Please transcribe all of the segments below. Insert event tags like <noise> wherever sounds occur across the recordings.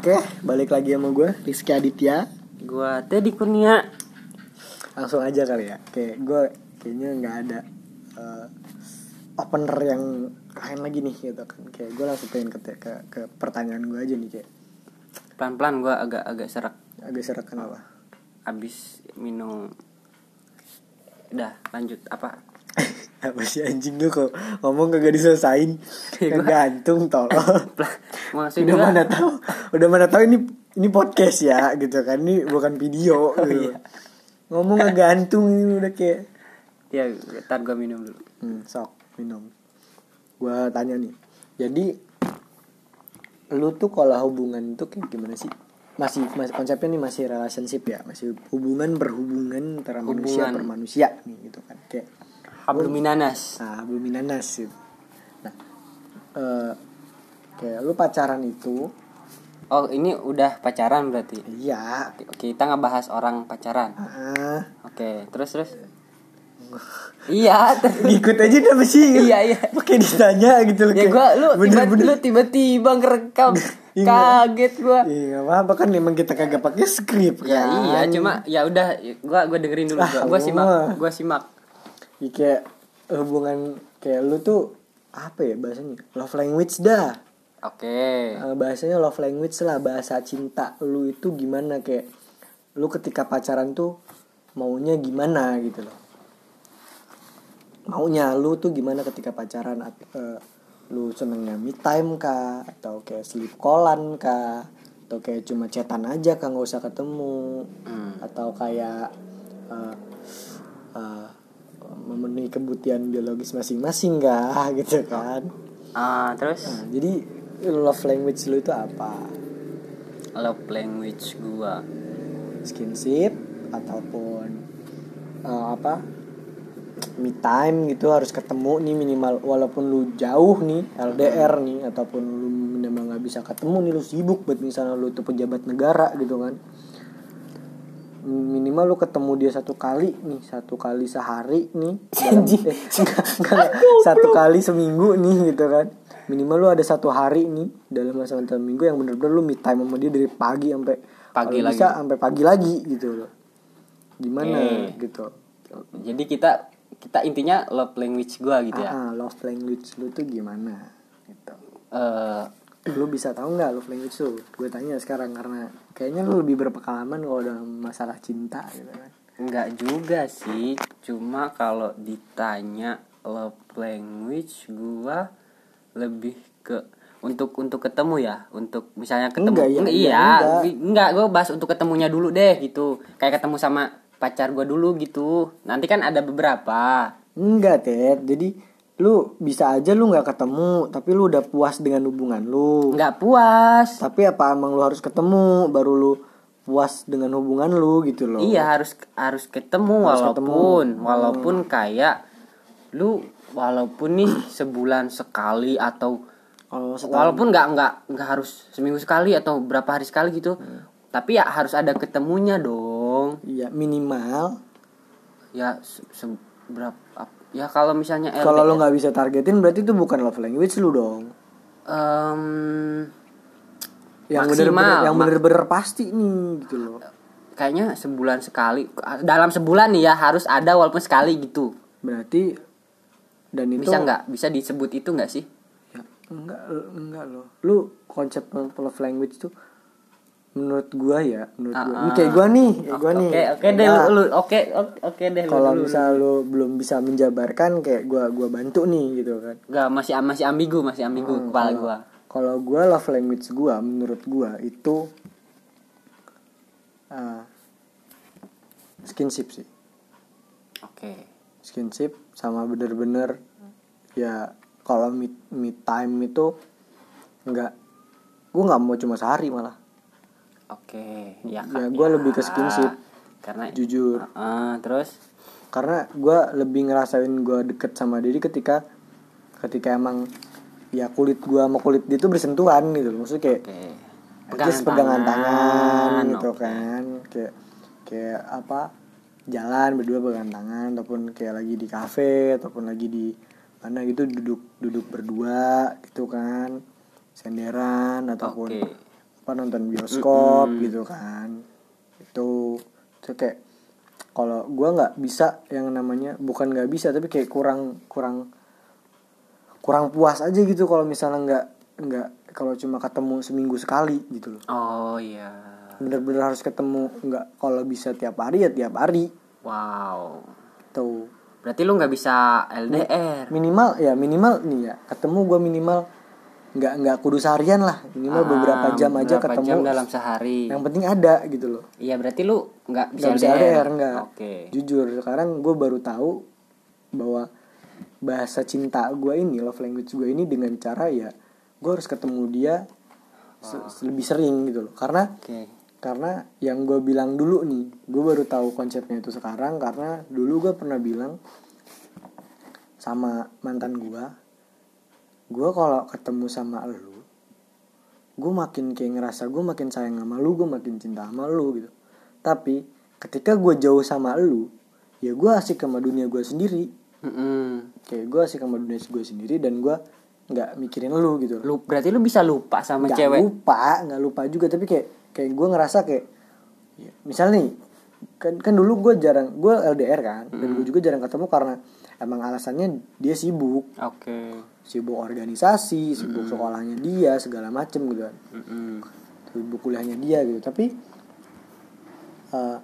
Oke, balik lagi sama gue Rizky Aditya. Gua Teddy Kurnia. Langsung aja kali ya. Kayak gue kayaknya nggak ada eh, opener yang keren lagi nih gitu kan. Kayak gue langsung pengen ke, ke, ke pertanyaan gue aja nih kayak Pelan-pelan gua agak agak serak agak serak kenapa? abis minum. Udah, lanjut apa? <laughs> Apa sih anjing lu kok ngomong kagak diselesain Gantung tolong <laughs> Maksud Udah gua mana tahu Udah mana tahu ini ini podcast ya gitu kan Ini bukan video <laughs> gitu. iya. Ngomong ngegantung ini udah kayak ya ntar gua minum dulu. Hmm, sok minum. Gua tanya nih. Jadi lu tuh kalau hubungan tuh kayak gimana sih? Masih, masih konsepnya nih masih relationship ya, masih hubungan berhubungan antara manusia Hubungan. per manusia nih gitu kan. Kayak Habluminanas. nah, minanas gitu. Nah, eh kayak lu pacaran itu Oh, ini udah pacaran berarti. iya Oke, kita ngebahas orang pacaran. ah Oke, terus terus. <laughs> iya, ikut aja udah sih Iya, iya. pakai ditanya gitu loh ya gua lu tiba bener-bener lu tiba-tiba ngerekam. <laughs> Iya. Kaget gua. Iya, apa kan emang kita kagak pakai skrip kan. Ya iya, cuma ya udah gua gua dengerin dulu Ah, gua, simak, gua simak. Iya, kayak hubungan kayak lu tuh apa ya bahasanya? Love language dah. Oke. Eh, bahasanya love language lah, bahasa cinta lu itu gimana kayak lu ketika pacaran tuh maunya gimana gitu loh. Maunya lu tuh gimana ketika pacaran eh, lu senengnya me time kah atau kayak sleep callan kah atau kayak cuma chatan aja kah nggak usah ketemu Hmm. atau kayak eh, memenuhi kebutuhan biologis masing-masing kah <laughs> gitu kan Ah, terus Nah, jadi love language lu itu apa? love language gua. Skinship ataupun eh, apa? Me time gitu harus ketemu nih minimal walaupun lu jauh nih LDR nih ataupun lu memang nggak bisa ketemu nih lu sibuk buat misalnya lu tuh pejabat negara gitu kan minimal lu ketemu dia satu kali nih satu kali sehari nih. <laughs> Dalam, eh, <laughs> enggak, enggak, satu kali seminggu nih gitu kan. Minimal lu ada satu hari nih dalam masa satu minggu yang bener-bener lu me time sama dia dari pagi sampai Pagi lagi. bisa sampai pagi lagi gitu loh. Gimana Oke. gitu. Jadi kita kita intinya love language gua gitu ya. ah, ah, love language lu tuh gimana gitu. Eh, lu bisa tahu nggak love language tuh gue tanya sekarang karena kayaknya lu lebih berpengalaman kalau dalam masalah cinta gitu kan enggak juga sih, cuma kalau ditanya love language gua lebih ke untuk untuk ketemu ya, untuk misalnya ketemu Enggak, ya, Enggak, iya, enggak. enggak, gue bahas untuk ketemunya dulu deh gitu. Kayak ketemu sama pacar gua dulu gitu. Nanti kan ada beberapa. Enggak, Ted. Jadi lu bisa aja lu nggak ketemu, tapi lu udah puas dengan hubungan lu. Enggak puas. Tapi apa emang lu harus ketemu baru lu puas dengan hubungan lu gitu loh. Iya harus harus ketemu Harus walaupun ketemu. walaupun kayak lu walaupun nih sebulan sekali atau setahun walaupun nggak nggak nggak harus seminggu sekali atau berapa hari sekali gitu Hmm. tapi ya harus ada ketemunya dong iya minimal ya se- se- berapa ya kalau misalnya kalau lu LDR, nggak bisa targetin berarti itu bukan love language lu dong. em, Yang Maksimal. bener-bener yang Mak- bener-bener pasti nih gitu loh. kayaknya sebulan sekali dalam sebulan nih ya harus ada walaupun sekali gitu Berarti dan itu bisa nggak bisa disebut itu nggak sih Ya, enggak enggak loh. Lu konsep love language tuh menurut gua ya, menurut gua. Ini Ah, kayak gua nih, kayak gua nih. Oke, oke deh Enggak. lu, oke oke deh lu Kalau misal lu belum bisa menjabarkan kayak gua gua bantu nih gitu kan. Enggak, masih masih ambigu, masih ambigu Hmm, kepala kalau- gua. Kalau gua love language gua menurut gua itu uh, skinship sih. Oke. Skinship sama bener-bener ya kalau me, me time itu enggak gua nggak mau cuma sehari malah. Oke, ya Ya, gua lebih ke skinship. Karena Jujur. Ah, terus karena gua lebih ngerasain gua deket sama diri ketika ketika emang ya kulit gua sama kulit dia tuh bersentuhan gitu loh maksudnya kayak oke. at least pegangan tangan, gitu oke. kan kayak kayak apa jalan berdua pegangan tangan ataupun kayak lagi di kafe ataupun lagi di mana gitu duduk duduk berdua gitu kan senderan ataupun Oke. Apa nonton bioskop gitu kan. Itu itu kayak kalau gua nggak bisa yang namanya bukan nggak bisa tapi kayak kurang kurang kurang puas aja gitu kalau misalnya nggak nggak kalau cuma ketemu seminggu sekali gitu loh. Oh iya. Bener-bener harus ketemu nggak kalau bisa tiap hari ya tiap hari. Wow. Tuh. Berarti lu nggak bisa LDR minimal ya minimal nih ya ketemu gua minimal nggak nggak kudu seharian lah. Minimal Ah, beberapa jam aja beberapa ketemu. jam dalam sehari. Yang penting ada gitu loh. Iya berarti lu nggak bisa nggak bisa LDR. Nggak. Oke. Jujur sekarang gue baru tahu bahwa bahasa cinta gue ini love language gue ini dengan cara ya gue harus ketemu dia se- lebih sering gitu loh. Karena oke. karena yang gue bilang dulu nih gue baru tahu konsepnya itu sekarang karena dulu gue pernah bilang sama mantan gue gue kalau ketemu sama lu gue makin kayak ngerasa gue makin sayang sama lu gue makin cinta sama lu gitu. Tapi ketika gue jauh sama lu ya gue asik sama dunia gue sendiri. Mm-mm. kayak gue asik sama dunia gue sendiri dan gue nggak mikirin lu gitu. Lu berarti lu bisa lupa sama nggak cewek? lupa nggak lupa juga. Tapi kayak kayak gue ngerasa kayak ya, misalnya nih kan kan dulu gue jarang gue LDR kan dan gue juga jarang ketemu karena emang alasannya dia sibuk. Oke sibuk organisasi sibuk sekolahnya dia segala macem gitu kan. Mm-mm. sibuk kuliahnya dia gitu. Tapi eh,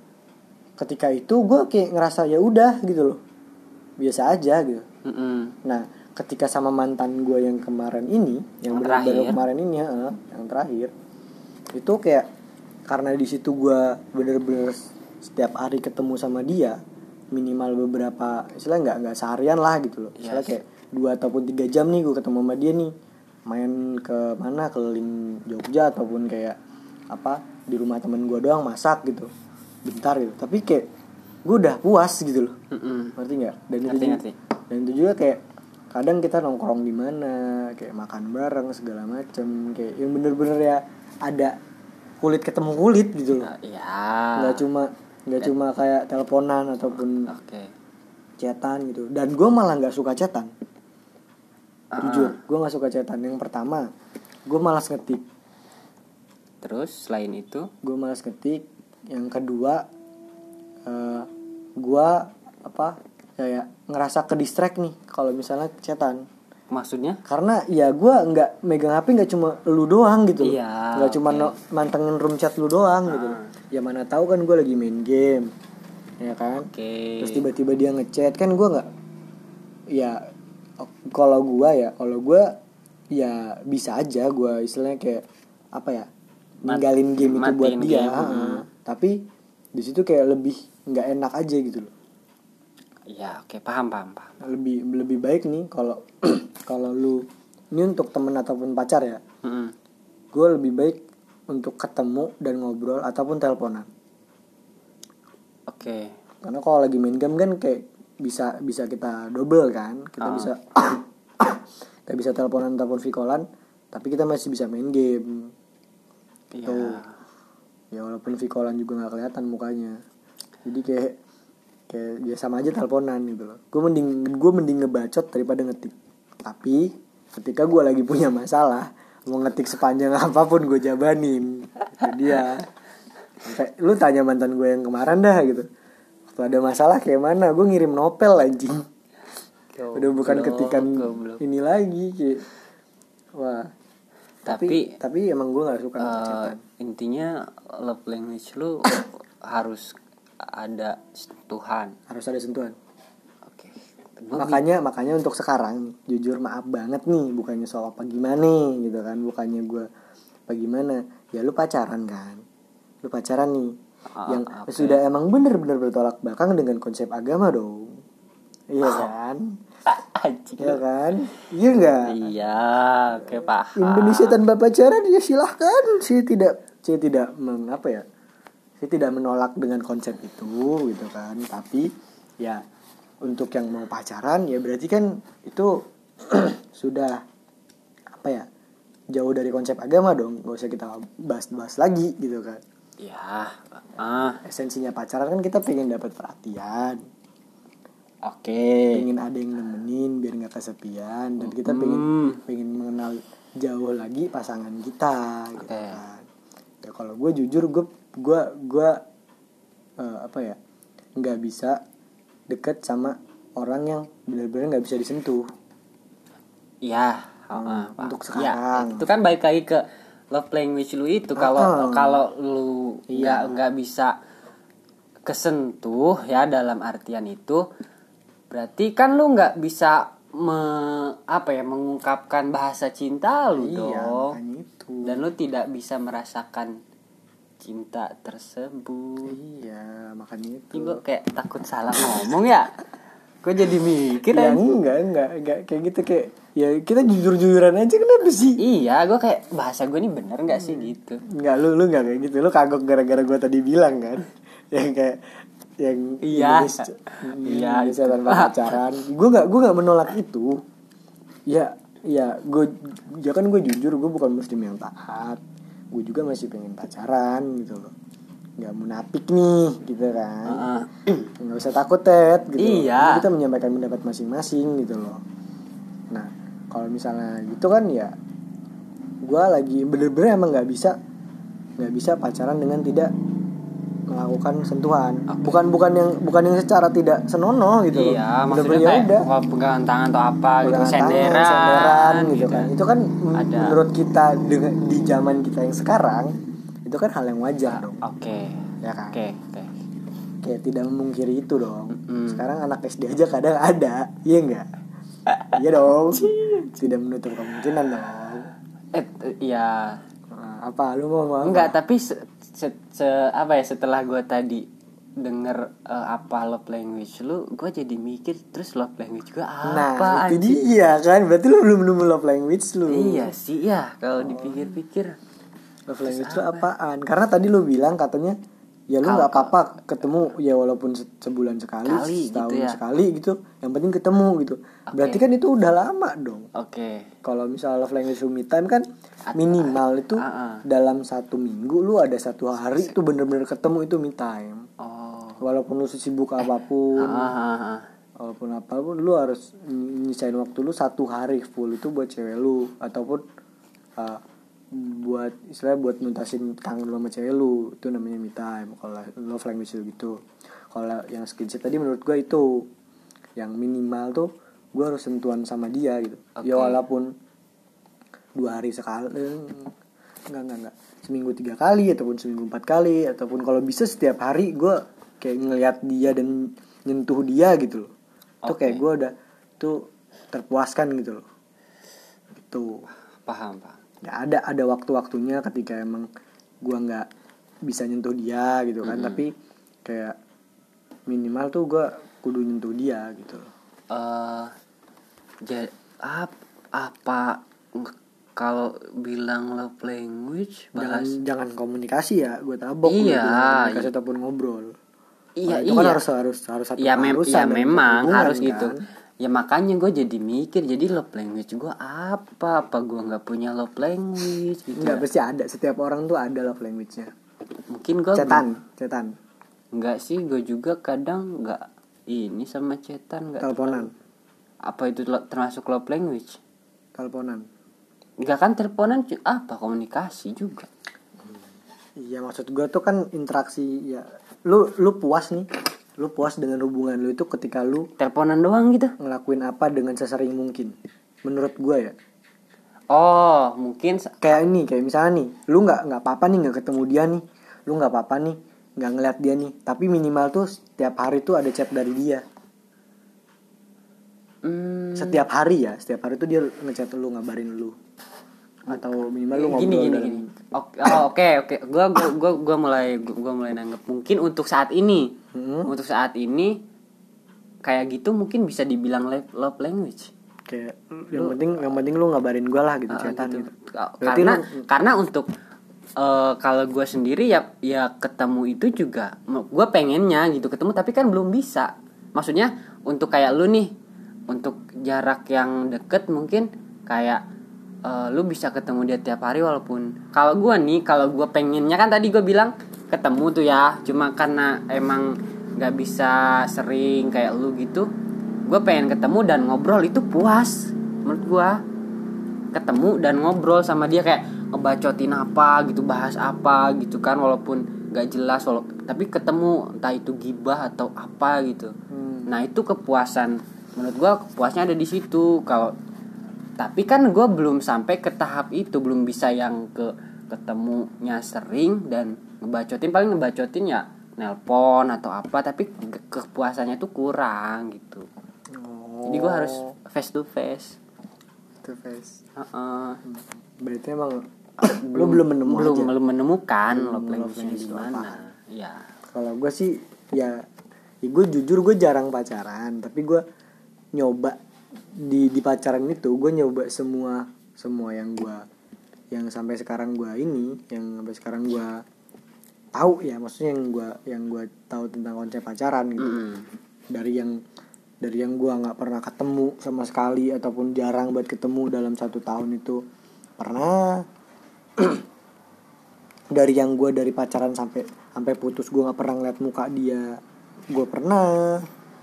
ketika itu gue kayak ngerasa ya udah gitu loh. Biasa aja gitu. Mm-mm. Nah, ketika sama mantan gue yang kemarin ini, yang Yang baru kemarin ini ya, eh, yang terakhir, itu kayak karena di situ gue bener-bener setiap hari ketemu sama dia, minimal beberapa, istilah nggak nggak seharian lah gitu loh, istilah Yes. kayak dua ataupun tiga jam nih gue ketemu sama dia nih, main ke mana? Keliling Jogja ataupun kayak apa di rumah temen gue doang masak gitu, bentar gitu, tapi kayak gue udah puas gitu loh. Mm-mm. ngerti nggak? Dan itu Ngerti, dan itu juga kayak kadang kita nongkrong di mana kayak makan bareng segala macem. Kayak yang bener-bener ya ada kulit ketemu kulit gitu loh. Ya nggak cuma nggak cuma kayak teleponan ataupun oke. chatan gitu. Dan gue malah nggak suka chatan Ah. jujur gue nggak suka chatan yang pertama gue malas ngetik. Terus selain itu? Gue malas ngetik. Yang kedua eh gue apa kayak ngerasa ke distract nih kalau misalnya chatan maksudnya? Karena ya gue nggak megang hp nggak cuma lu doang gitu. Iya, nggak cuma no- mantengin room chat lu doang gitu loh. ya mana tahu kan gue lagi main game ya kan? Oke. Terus tiba-tiba dia ngechat. Kan gue nggak ya kalau gue ya kalau gue ya bisa aja gue istilahnya kayak apa ya ninggalin game itu buat dia. game, hmm. tapi di situ kayak lebih nggak enak aja gitu loh. Ya oke paham paham paham. Lebih lebih baik nih kalau <clears throat> kalau lu ini untuk temen ataupun pacar ya. Mm-mm. gue lebih baik untuk ketemu dan ngobrol ataupun teleponan. Oke. Karena kalau lagi main game kan kayak bisa bisa kita double kan. Kita Ah. bisa <coughs> kita bisa teleponan ataupun vikolan tapi kita masih bisa main game. Iya. Tuh. ya walaupun vikolan juga nggak kelihatan mukanya. Jadi kayak kayak ya sama aja teleponan gitu loh. Gue mending gue mending ngebacot daripada ngetik. Tapi ketika gue lagi punya masalah mau ngetik sepanjang <laughs> apa pun gue jabanin. Jadi ya sampai lu tanya mantan gue yang kemarin dah gitu waktu ada masalah kayak mana? Gue ngirim novel anjing. Udah bukan ketikan goblok. ini lagi kayak wah. Tapi Tapi, tapi emang gue nggak suka chatan. intinya love language lu <coughs> harus ada sentuhan. Harus ada sentuhan. Oke. Gua makanya makanya untuk sekarang jujur maaf banget nih bukannya soal apa gimana gitu kan. Bukannya gue apa gimana. Ya lu pacaran kan? Lu pacaran nih Ah, yang sudah emang bener-bener bertolak belakang dengan konsep agama dong. Iya kan? Anjing. Iya kan? Iya enggak iya oke paham. Indonesia tanpa pacaran ya silahkan. Saya tidak saya tidak mengapa ya? Saya tidak menolak dengan konsep itu gitu kan? Tapi ya untuk yang mau pacaran ya berarti kan itu <clears throat> sudah apa ya? Jauh dari konsep agama dong. Nggak usah kita bahas-bahas lagi gitu kan ya ah esensinya pacaran kan kita pengen dapat perhatian. Oke. Pengen ada yang nemenin biar nggak kesepian. Dan kita Hmm. pengen pengen mengenal jauh lagi pasangan kita gitu Oke. kan. Gitu kalau gue jujur gue gue gue eh, apa ya nggak bisa deket sama orang yang benar-benar nggak bisa disentuh. Ya Hmm, untuk Ya, sekarang. itu kan balik lagi ke love language lu itu kalau Heeh. kalau lu nggak Iya. nggak bisa kesentuh ya dalam artian itu berarti kan lu nggak bisa me, apa ya mengungkapkan bahasa cinta lu iya dong. itu. Dan lu tidak bisa merasakan cinta tersebut. Iya makanya itu. Ini gue kayak takut salah ngomong ya gue jadi mikir ya anjing. enggak enggak enggak. Kayak gitu kayak ya kita jujur jujuran aja kenapa sih? Iya gue kayak bahasa gue ini bener nggak sih gitu? Enggak lu lu enggak kayak gitu. Lu kagok gara-gara gue tadi bilang kan? <laughs> Yang kayak yang Iya. Indonesia, Iya, Indonesia itu. tanpa pacaran. Gue nggak gue nggak menolak itu. Ya ya gue ya kan gue jujur gue bukan muslim yang taat. Gue juga masih pengen pacaran gitu loh nggak munafik nih gitu kan Heeh. <clears throat> nggak usah takut tet gitu Iya. Kita menyampaikan pendapat masing-masing gitu loh nah kalau misalnya gitu kan ya gue lagi bener-bener emang nggak bisa nggak bisa pacaran dengan tidak melakukan sentuhan Oke. bukan bukan yang bukan yang secara tidak senonoh gitu loh. Iya, maksudnya Bener-bener ya kayak udah pegangan tangan atau apa gitu, pegangan tangan, senderan, senderan gitu kan itu kan Ada. menurut kita dengan di zaman kita yang sekarang itu kan hal yang wajar dong Oke. ya kan Oke, oke. kayak tidak memungkiri itu dong Mm-mm. sekarang anak SD aja kadang ada iya enggak iya dong <laughs> tidak menutup kemungkinan dong Eh. Nah, apa lu mau? Enggak, tapi se, se- se- apa ya setelah gue tadi denger eh, apa love language lu, gue jadi mikir terus love language gue nah apa itu anjing? dia kan berarti lu belum nemu love language lu Iya sih ya, kalau dipikir-pikir. Love language lu apaan karena tadi lu bilang katanya ya lu nggak apa-apa ketemu ya walaupun se- sebulan sekali, Sekali setahun gitu ya. sekali gitu yang penting ketemu gitu berarti kan itu udah lama dong Oke. kalau misalnya love language me time kan minimal itu Ah, ah. dalam satu minggu lu ada satu hari itu bener-bener ketemu itu me time Oh. walaupun lu sibuk apa pun Ah, ah, ah. walaupun apa pun lu harus nyisain waktu lu satu hari full itu buat cewek lu ataupun uh, buat istilahnya buat nuntasin kangen lu sama cewek lu. Itu namanya me time kalau love language lu gitu. Kalau yang skinship tadi menurut gua itu yang minimal tuh gua harus sentuhan sama dia gitu. Oke. ya walaupun dua hari sekali eh, enggak enggak enggak. Seminggu tiga kali ataupun seminggu empat kali ataupun kalau bisa setiap hari gua kayak ngelihat dia dan nyentuh dia gitu loh. Itu Oke. kayak gua udah tuh terpuaskan gitu loh. Gitu. Paham, Pak. Nggak ada ada waktu-waktunya ketika emang gua nggak bisa nyentuh dia gitu kan. Tapi kayak minimal tuh gua kudu nyentuh dia gitu. Loh eh ja- ap- apa kalau bilang love language jangan bahas jangan komunikasi ya gue tabok Iya, komunikasi iya. ataupun ngobrol. Iya Kalau itu iya. kan harus harus harus satu ya, mem ya memang harus gitu. kan. Ya makanya gue jadi mikir jadi love language gue apa? Apa gue nggak punya love language gitu Enggak ya. pasti ada. Setiap orang tuh ada love language-nya. Mungkin gue cetan cetan. Nggak sih gue juga kadang nggak ini sama cetan nggak teleponan. apa itu lo- termasuk love language? Teleponan. Nggak kan teleponan apa? Komunikasi juga. Iya maksud gue tuh kan interaksi ya. Lu lu puas nih lu puas dengan hubungan lu itu ketika lu teleponan doang gitu? ngelakuin apa dengan sesering mungkin? Menurut gue ya. Oh mungkin kayak ini kayak misalnya nih lu nggak nggak apa-apa nih nggak ketemu dia nih. Lu nggak apa-apa nih nggak ngeliat dia nih. Tapi minimal tuh setiap hari tuh ada chat dari dia. Hmm, setiap hari ya setiap hari tuh dia ngechat lu ngabarin lu atau minimal lu ngobrol gini gini dalam- gini oke oh, oke oke gua gua gua gua mulai gua mulai nanggep mungkin untuk saat ini Hmm. untuk saat ini kayak gitu mungkin bisa dibilang love, language kayak yang penting yang penting lu ngabarin gue lah gitu Ah, chatan gitu. gitu. Berarti karena lu- karena untuk eh, kalau gue sendiri ya ya ketemu itu juga gue pengennya gitu ketemu tapi kan belum bisa maksudnya untuk kayak lu nih untuk jarak yang deket mungkin kayak eh, lu bisa ketemu dia tiap hari walaupun kalau gue nih kalau gue pengennya kan tadi gue bilang ketemu tuh ya cuma karena emang nggak bisa sering kayak lu gitu gue pengen ketemu dan ngobrol itu puas menurut gue ketemu dan ngobrol sama dia kayak ngebacotin apa gitu bahas apa gitu kan walaupun nggak jelas walau tapi ketemu entah itu gibah atau apa gitu Hmm. nah itu kepuasan menurut gua kepuasnya ada di situ kalau tapi kan gua belum sampai ke tahap itu belum bisa yang ke ketemunya sering dan ngebacotin paling ngebacotin ya nelpon atau apa tapi ke- kepuasannya tuh kurang gitu Oh. jadi gua harus face to face Itu face. Heeh. Berarti emang <coughs> lu belum menemu belum aja. belum menemukan love language di mana ya Kalau gue sih ya, ya gue jujur gue jarang pacaran, tapi gue nyoba di di pacaran itu gue nyoba semua semua yang gue yang sampai sekarang gue ini, yang sampai sekarang gue tahu ya, maksudnya yang gue yang gue tahu tentang konsep pacaran gitu. Mm-mm. Dari yang dari yang gue nggak pernah ketemu sama sekali ataupun jarang buat ketemu dalam satu tahun itu pernah <clears throat> dari yang gue dari pacaran sampai sampai putus gue nggak pernah ngeliat muka dia gue pernah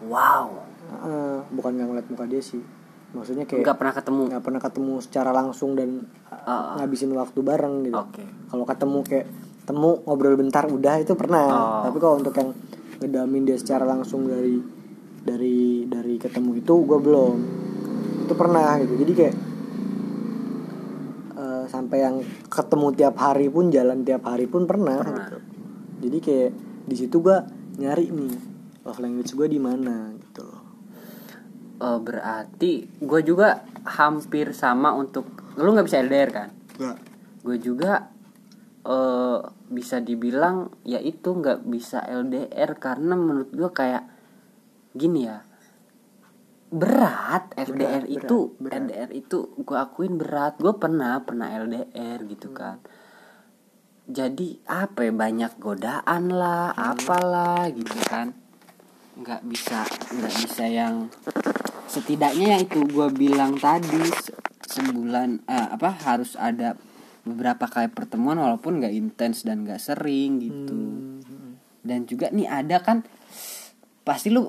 wow Heeh, bukan nggak ngeliat muka dia sih maksudnya kayak nggak pernah ketemu nggak pernah ketemu secara langsung dan Ah. ngabisin waktu bareng gitu Oke. kalau ketemu kayak temu ngobrol bentar udah itu pernah Oh. tapi kalau untuk yang ngedamin dia secara langsung dari dari dari ketemu itu gue belum itu pernah gitu jadi kayak eh, sampai yang ketemu tiap hari pun jalan tiap hari pun pernah, Pernah. gitu jadi kayak di situ gue nyari nih love language gue di mana Eh, berarti gue juga hampir sama untuk lu nggak bisa LDR kan Enggak. gue juga eh bisa dibilang ya itu nggak bisa LDR karena menurut gue kayak gini ya berat LDR Berat, itu berat, berat. LDR itu gue akuin berat gue pernah pernah LDR gitu Hmm. kan jadi apa ya banyak godaan lah apalah gitu kan nggak bisa nggak bisa yang setidaknya yang itu gue bilang tadi se- sebulan eh, apa harus ada beberapa kali pertemuan walaupun nggak intens dan nggak sering gitu Hmm. dan juga nih ada kan pasti lu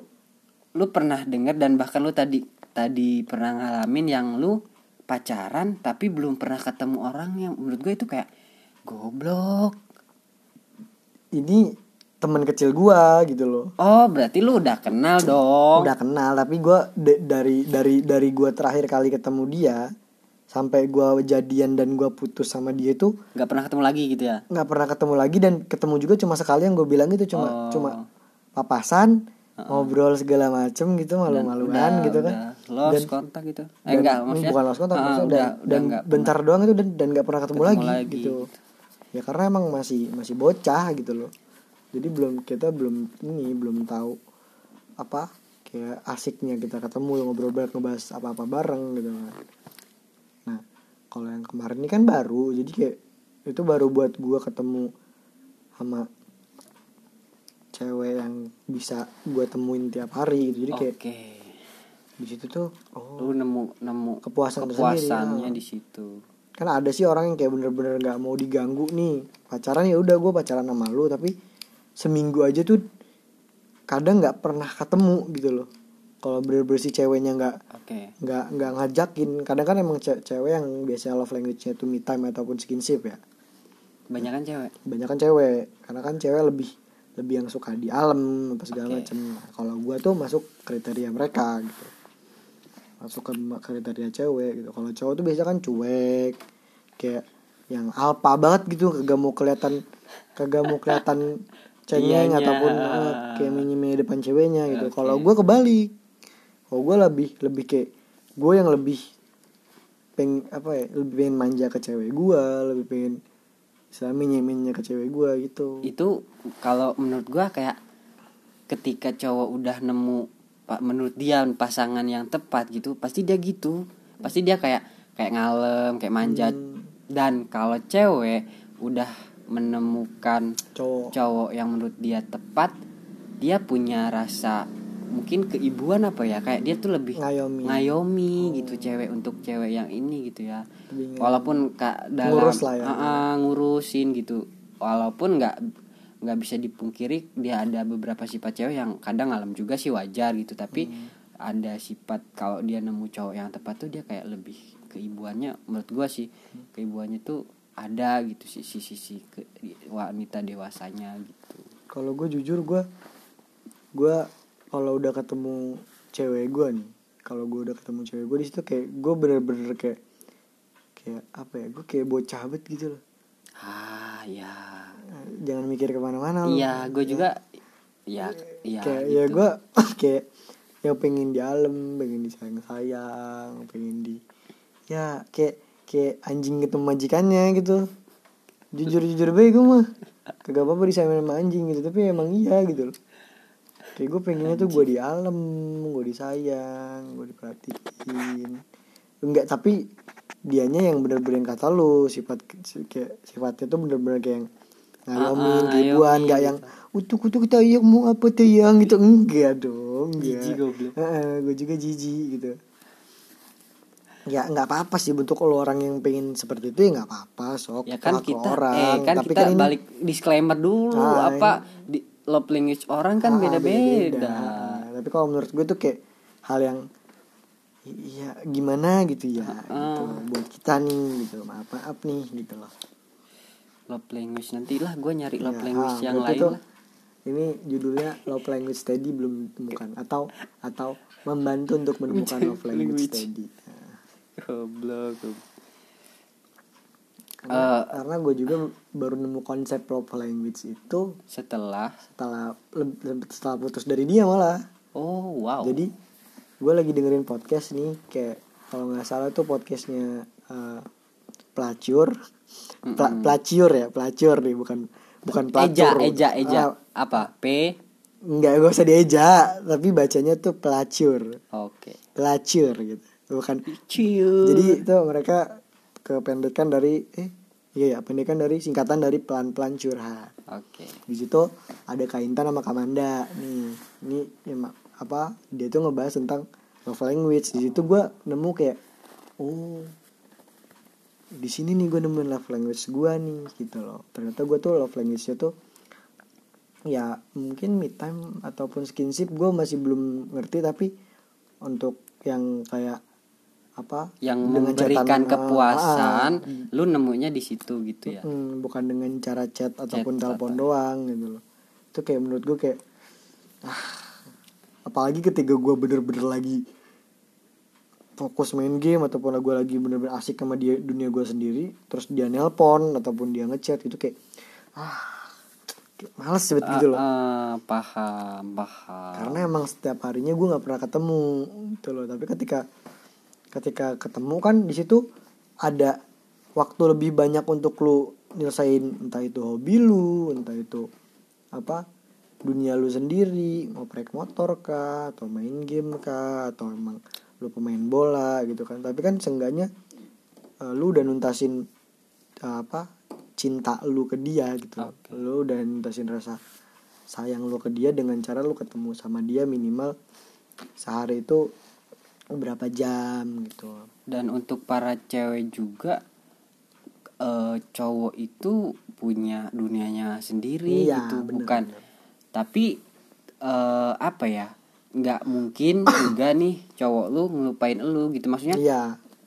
lu pernah dengar dan bahkan lu tadi tadi pernah ngalamin yang lu pacaran tapi belum pernah ketemu orang yang menurut gue itu kayak goblok ini teman kecil gua gitu loh. Oh berarti lu udah kenal dong. Udah kenal tapi gua dari dari dari gua terakhir kali ketemu dia sampai gua jadian dan gua putus sama dia itu nggak pernah ketemu lagi gitu ya? nggak pernah ketemu lagi dan ketemu juga cuma sekali yang gue bilang itu cuma Oh. cuma papasan ngobrol segala macem gitu malu-maluan gitu kan. udah. Lost Dan- kontak gitu. Eh dan- enggak maksudnya? bukan lost kontak Ah, maksudnya udah, dan, udah dan bentar doang itu dan dan nggak pernah ketemu, Ketemu lagi, lagi. gitu. Ya karena emang masih masih bocah gitu loh jadi belum kita belum ini belum tahu apa kayak asiknya kita ketemu ngobrol bareng ngebahas apa apa bareng gitu kan. Nah kalau yang kemarin ini kan baru jadi kayak itu baru buat gua ketemu sama cewek yang bisa gua temuin tiap hari gitu. Jadi kayak oke. di situ tuh oh lu nemu nemu Kepuasan kepuasannya ya. di situ. Kan ada sih orang yang kayak bener-bener nggak mau diganggu nih. Pacaran ya udah gue pacaran sama lu tapi seminggu aja tuh kadang nggak pernah ketemu gitu loh. Kalau bener-bener si ceweknya nggak nggak nggak ngajakin kadang kan emang ce- cewek yang biasanya love language-nya itu me time ataupun skinship ya. Banyak kan cewek. Banyak kan cewek karena kan cewek lebih lebih yang suka di alam apa segala Oke. macem. Nah, kalau gua tuh masuk kriteria mereka gitu. Masuk ke kriteria cewek gitu. Kalau cowok tuh biasanya kan cuek kayak yang alpa banget gitu kagak mau kelihatan kagak mau kelihatan cengeng Iyanya. ataupun eh, kayak mini depan ceweknya gitu Oke. kalau gua kebalik kalau gua lebih lebih kayak gue yang lebih peng apa ya lebih pengen manja ke cewek gua lebih pengen islami nyemennya ke cewek gua gitu itu kalau menurut gua kayak ketika cowok udah nemu pak menurut dia pasangan yang tepat gitu pasti dia gitu pasti dia kayak kayak ngalem kayak manjat Hmm. dan kalau cewek udah menemukan cowok cowok yang menurut dia tepat dia punya rasa mungkin keibuan apa ya kayak dia tuh lebih ngayomi ngayomi gitu cewek untuk cewek yang ini gitu ya Lebih ngayomi. walaupun kak dalam Ngurus lah ya. Ah, ah, ngurusin gitu walaupun nggak nggak bisa dipungkiri dia ada beberapa sifat cewek yang kadang ngalem juga sih wajar gitu tapi Hmm. ada sifat kalau dia nemu cowok yang tepat tuh dia kayak lebih keibuannya menurut gua sih Hmm. keibuannya tuh ada gitu sisi sisi ke wanita dewasanya gitu kalau gue jujur gue gue kalau udah ketemu cewek gue nih kalau gue udah ketemu cewek gue di situ kayak gue bener-bener kayak kayak apa ya gue kayak bocah banget gitu loh ah ya jangan mikir ke mana-mana loh. iya gue juga ya ya kayak gitu. ya gue <laughs> kayak yang pengen di alam pengen disayang sayang pengen di ya kayak kayak anjing ketemu majikannya gitu. Jujur jujur baik gue mah. Kagak apa apa disayang sama anjing gitu tapi emang iya gitu loh. Kayak gue pengennya tuh gue di alam gue disayang gue diperhatiin. Enggak tapi dianya yang bener-bener yang kata lu sifat kayak sifatnya tuh bener-bener kayak yang ngayomin Ah, ah, ribuan ngayomin nggak gitu. yang utuk utuk tayang mau apa tayang? gitu. Enggak dong enggak. Jijik gue juga jijik gitu ya nggak apa-apa sih bentuk lo orang yang pengen seperti itu ya nggak apa-apa sok ya kan kita orang. eh kan tapi kita kan ini balik disclaimer dulu Ah, apa di love language orang kan ah, beda-beda. tapi kalau menurut gue tuh kayak hal yang ya gimana gitu ya Ah. gitu. buat kita nih gitu. Maaf maaf nih gitu loh. Love language nantilah gue nyari love Ya, language ah, yang lain tuh lah ini judulnya love language study belum ditemukan atau atau membantu untuk menemukan love language Language. Goblok goblok. karena, Eh. karena gue juga baru nemu konsep love language itu setelah? Setelah setelah putus dari dia malah. Oh wow. Jadi gue lagi dengerin podcast nih kayak kalau nggak salah tuh podcastnya eh, pelacur. Pla- pelacur ya pelacur nih bukan bukan eja pelacur. Eja eja. Ah, apa? P? Nggak gak usah dieja tapi bacanya tuh pelacur. Oke. Pelacur gitu bukan ciu jadi itu mereka kependekan dari eh iya ya pendekan dari singkatan dari pelan pelan curhat. Oke. Di situ ada Kaintan sama Kamanda nih ini ya, apa dia tuh ngebahas tentang love language. Di situ gue nemu kayak oh di sini nih gue nemuin love language gue nih gitu loh. Ternyata gue tuh love language nya tuh ya mungkin me time ataupun skinship gue masih belum ngerti. Tapi untuk yang kayak apa? Yang memberikan chatan, ah, kepuasan ah, lu nemunya di situ gitu ya. Hmm, bukan dengan cara chat ataupun telepon doang gitu loh. Itu kayak menurut gue kayak ah, apalagi ketika gue bener-bener lagi fokus main game ataupun gue lagi bener-bener asik sama dia dunia gue sendiri terus dia nelpon ataupun dia ngechat itu kayak ah males banget gitu loh. Ah, paham paham. Karena emang setiap harinya gue nggak pernah ketemu gitu loh. Tapi ketika ketika ketemu kan di situ ada waktu lebih banyak untuk lu nyelesain entah itu hobi lu entah itu apa dunia lu sendiri ngoprek motor kah atau main game kah atau emang lu pemain bola gitu kan tapi kan seenggaknya eh, lu udah nuntasin eh, apa cinta lu ke dia gitu Oke. lu udah nuntasin rasa sayang lu ke dia dengan cara lu ketemu sama dia minimal sehari itu berapa jam gitu. Dan untuk para cewek juga eh, cowok itu punya dunianya sendiri Iya, gitu bener, bukan. bener. tapi eh, apa ya nggak mungkin <coughs> juga nih cowok lu ngelupain lu gitu. Maksudnya iya.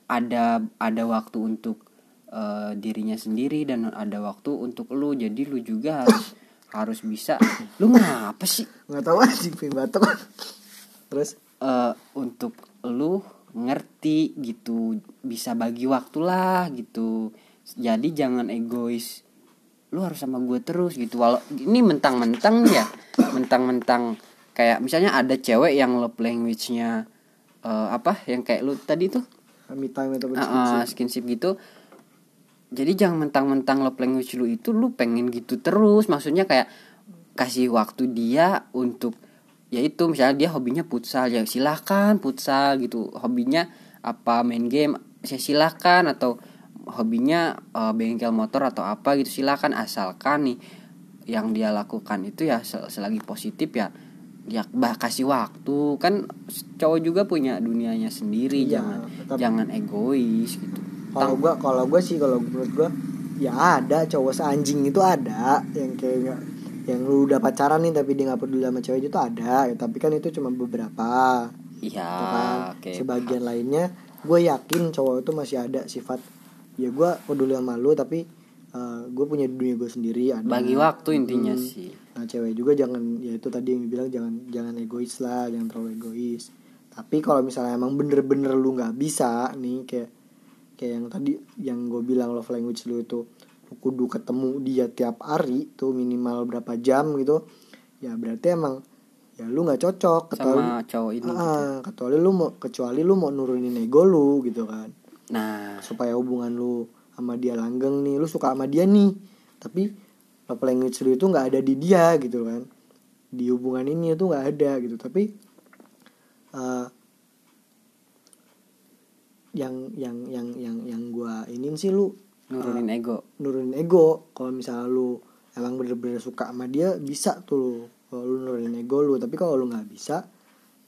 ada ada waktu untuk eh, dirinya sendiri dan ada waktu untuk lu. Jadi lu juga <coughs> harus harus bisa. Lu ngapa sih? Nggak tahu anjing pengen batuk. <laughs> Terus? Eh, untuk lu ngerti gitu bisa bagi waktu lah gitu. Jadi jangan egois lu harus sama gue terus gitu. Walau ini mentang-mentang ya mentang-mentang kayak misalnya ada cewek yang love language-nya eh, apa yang kayak lu tadi tuh? Me time ataupun Ah, ah, skinship gitu. Jadi jangan mentang-mentang love language lu itu lu pengen gitu terus. Maksudnya kayak kasih waktu dia untuk ya itu misalnya dia hobinya futsal ya silahkan futsal gitu. Hobinya apa main game saya silahkan atau hobinya eh, bengkel motor atau apa gitu silahkan asalkan nih yang dia lakukan itu ya sel- selagi positif ya ya bah kasih waktu. Kan cowok juga punya dunianya sendiri Iya, jangan tetap- jangan egois gitu. Kalau gua kalau gua sih kalau menurut gua ya ada cowok seanjing itu ada yang kayak yang lu udah pacaran nih tapi dia nggak peduli sama cewek itu ada. Ya, tapi kan itu cuma beberapa. Iya ya kan? oke. Sebagian lainnya gue yakin cowok itu masih ada sifat ya gue peduli sama lu tapi gue punya dunia gue sendiri ada. Bagi waktu intinya sih. Nah cewek juga jangan ya itu tadi yang dibilang jangan jangan egois lah jangan terlalu egois. Tapi kalau misalnya emang bener-bener lu nggak bisa nih kayak kayak yang tadi yang gue bilang love language lu itu kudu ketemu dia tiap hari tuh minimal berapa jam gitu. Ya berarti emang ya lu nggak cocok kecuali sama cowok ini gitu. Ah, kecuali lu mau kecuali lu mau nurunin ego lu gitu kan. Nah. Supaya hubungan lu sama dia langgeng nih lu suka sama dia nih. Tapi love language lu itu nggak ada di dia gitu kan. Di hubungan ini itu nggak ada gitu. Tapi eh, yang yang yang yang yang gua ini sih lu nurunin ego. nurunin ego. Kalau misalnya lu emang bener-bener suka sama dia bisa tuh lu. Kalau lu nurunin ego lu. Tapi kalau lu nggak bisa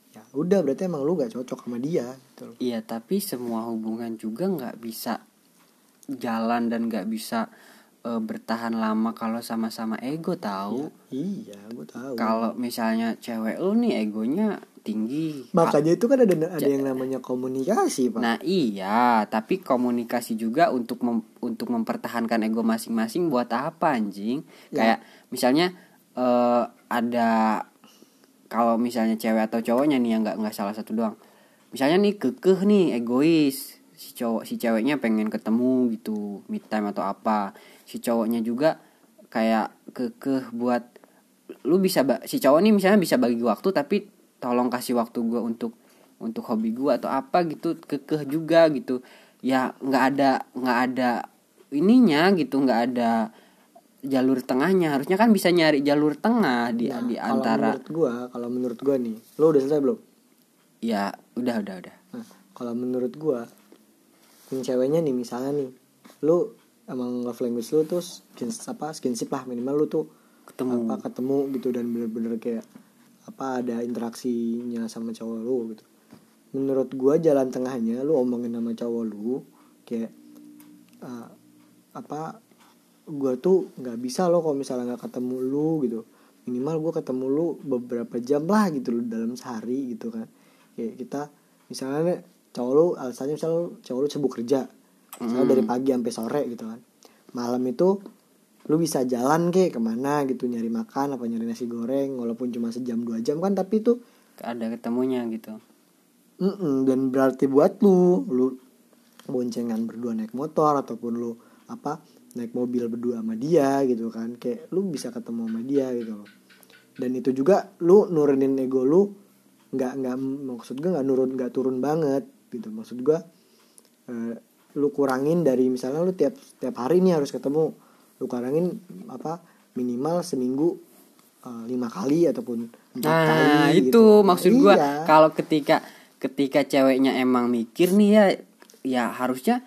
ya udah berarti emang lu nggak cocok sama dia gitu iya tapi semua hubungan juga nggak bisa jalan dan nggak bisa eh, bertahan lama kalau sama-sama ego tahu iya gue tahu kalau misalnya cewek lu nih egonya tinggi makanya itu kan ada ada yang namanya komunikasi pak Nah iya, tapi komunikasi juga untuk mem- untuk mempertahankan ego masing-masing buat apa anjing? Ya. Kayak misalnya eh, ada kalau misalnya cewek atau cowoknya nih yang nggak nggak salah satu doang. Misalnya nih kekeh nih egois si cowok si ceweknya pengen ketemu gitu mid time atau apa si cowoknya juga kayak kekeh buat lu bisa si cowok nih misalnya bisa bagi waktu tapi tolong kasih waktu gue untuk untuk hobi gue atau apa gitu kekeh juga gitu. Ya nggak ada nggak ada ininya gitu nggak ada jalur tengahnya. Harusnya kan bisa nyari jalur tengah di Nah, di kalau antara menurut gua kalau menurut gua nih lo udah selesai belum? Ya udah udah udah. Nah kalau menurut gua yang ceweknya nih misalnya nih lu emang love language lu tuh skin, apa skinship lah minimal lu tuh ketemu. apa ketemu gitu dan bener-bener kayak apa ada interaksinya sama cowok lu gitu. Menurut gua jalan tengahnya lu omongin sama cowok lu kayak eh, apa gua tuh nggak bisa loh kalau misalnya nggak ketemu lu gitu. Minimal gua ketemu lu beberapa jam lah gitu loh dalam sehari gitu kan. Kayak kita misalnya cowok lu alasannya misalnya lu- cowok lu sibuk kerja misalnya dari pagi sampai sore gitu kan. Malam itu lu bisa jalan ke ke mana gitu nyari makan apa nyari nasi goreng walaupun cuma sejam dua jam kan tapi itu ada ketemunya gitu. Mm-mm, dan berarti buat lu lu boncengan berdua naik motor ataupun lu apa naik mobil berdua sama dia gitu kan kayak lu bisa ketemu sama dia gitu loh. Dan itu juga lu nurunin ego lu nggak nggak maksud gue nggak nurun nggak turun banget gitu. Maksud gue eh, lu kurangin dari misalnya lu tiap tiap hari nih harus ketemu lu kurangin apa minimal seminggu eh, lima kali ataupun empat kali nah itu gitu. maksud gua Iya. kalau ketika ketika ceweknya emang mikir nih ya ya harusnya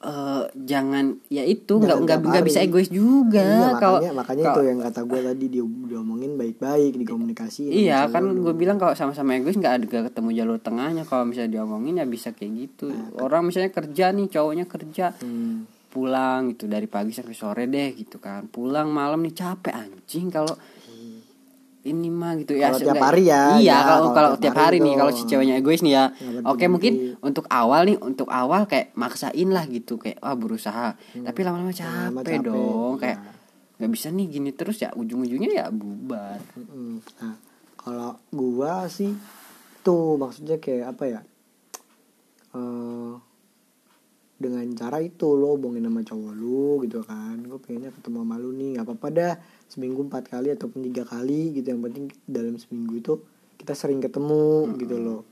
eh jangan ya itu nggak nggak nggak bisa egois juga. Iya, kalau makanya makanya kalau- itu yang kata gue tadi dia diomongin baik-baik dikomunikasi Iya kan gue bilang kalau sama-sama egois nggak ada ketemu jalur tengahnya. Kalau misalnya diomongin ya bisa kayak gitu. Orang misalnya kerja nih cowoknya kerja Hmm. pulang gitu dari pagi sampai sore deh gitu kan. Pulang malam nih capek anjing kalau ini mah gitu ya Kalau tiap hari ya, iya ya, kalau kalau tiap tiap hari hari nih kalau si ceweknya egois nih ya oke berhenti. mungkin untuk awal nih untuk awal kayak maksain lah gitu kayak wah berusaha tapi lama-lama capek, Hmm. Lama-lama capek, dong iya. kayak nggak bisa nih gini terus ya ujung-ujungnya ya bubar. Nah, kalau gua sih tuh maksudnya kayak apa ya? eh dengan cara itu lo hubungin sama cowok lu gitu kan gue pengennya ketemu sama lu nih nggak apa-apa dah seminggu empat kali ataupun tiga kali gitu. Yang penting dalam seminggu itu kita sering ketemu gitu loh.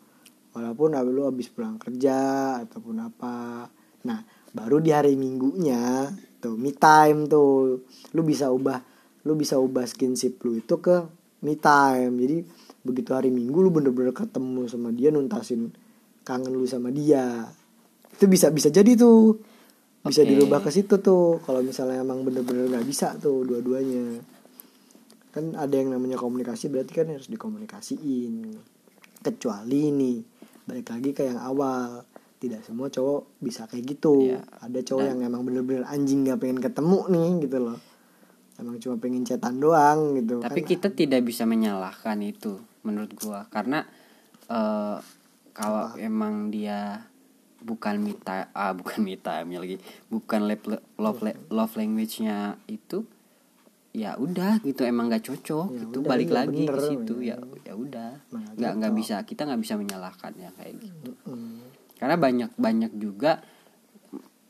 Walaupun abis lu habis pulang kerja ataupun apa. Nah baru di hari minggunya tuh me time tuh lu bisa ubah lu bisa ubah skinship lu itu ke me time. Jadi begitu hari minggu lu bener-bener ketemu sama dia nuntasin kangen lu sama dia itu bisa bisa jadi tuh bisa Oke. dirubah ke situ tuh kalau misalnya emang bener-bener nggak bisa tuh dua-duanya. Kan ada yang namanya komunikasi berarti kan harus dikomunikasiin. Kecuali nih balik lagi ke yang awal. Tidak semua cowok bisa kayak gitu. Iya. ada cowok Dan- yang emang bener-bener anjing nggak pengen ketemu nih gitu loh. Emang cuma pengen cetan doang gitu tapi kan. kita tidak bisa menyalahkan itu menurut gua. Karena eh kalau emang dia bukan me time <laughs> ah bukan me time lagi bukan love love, love language-nya itu ya udah gitu emang nggak cocok Ya gitu udah, balik iya, lagi ke situ ya. ya ya udah Emang nggak nggak cocok. bisa kita nggak bisa menyalahkan ya kayak gitu Mm. karena banyak banyak juga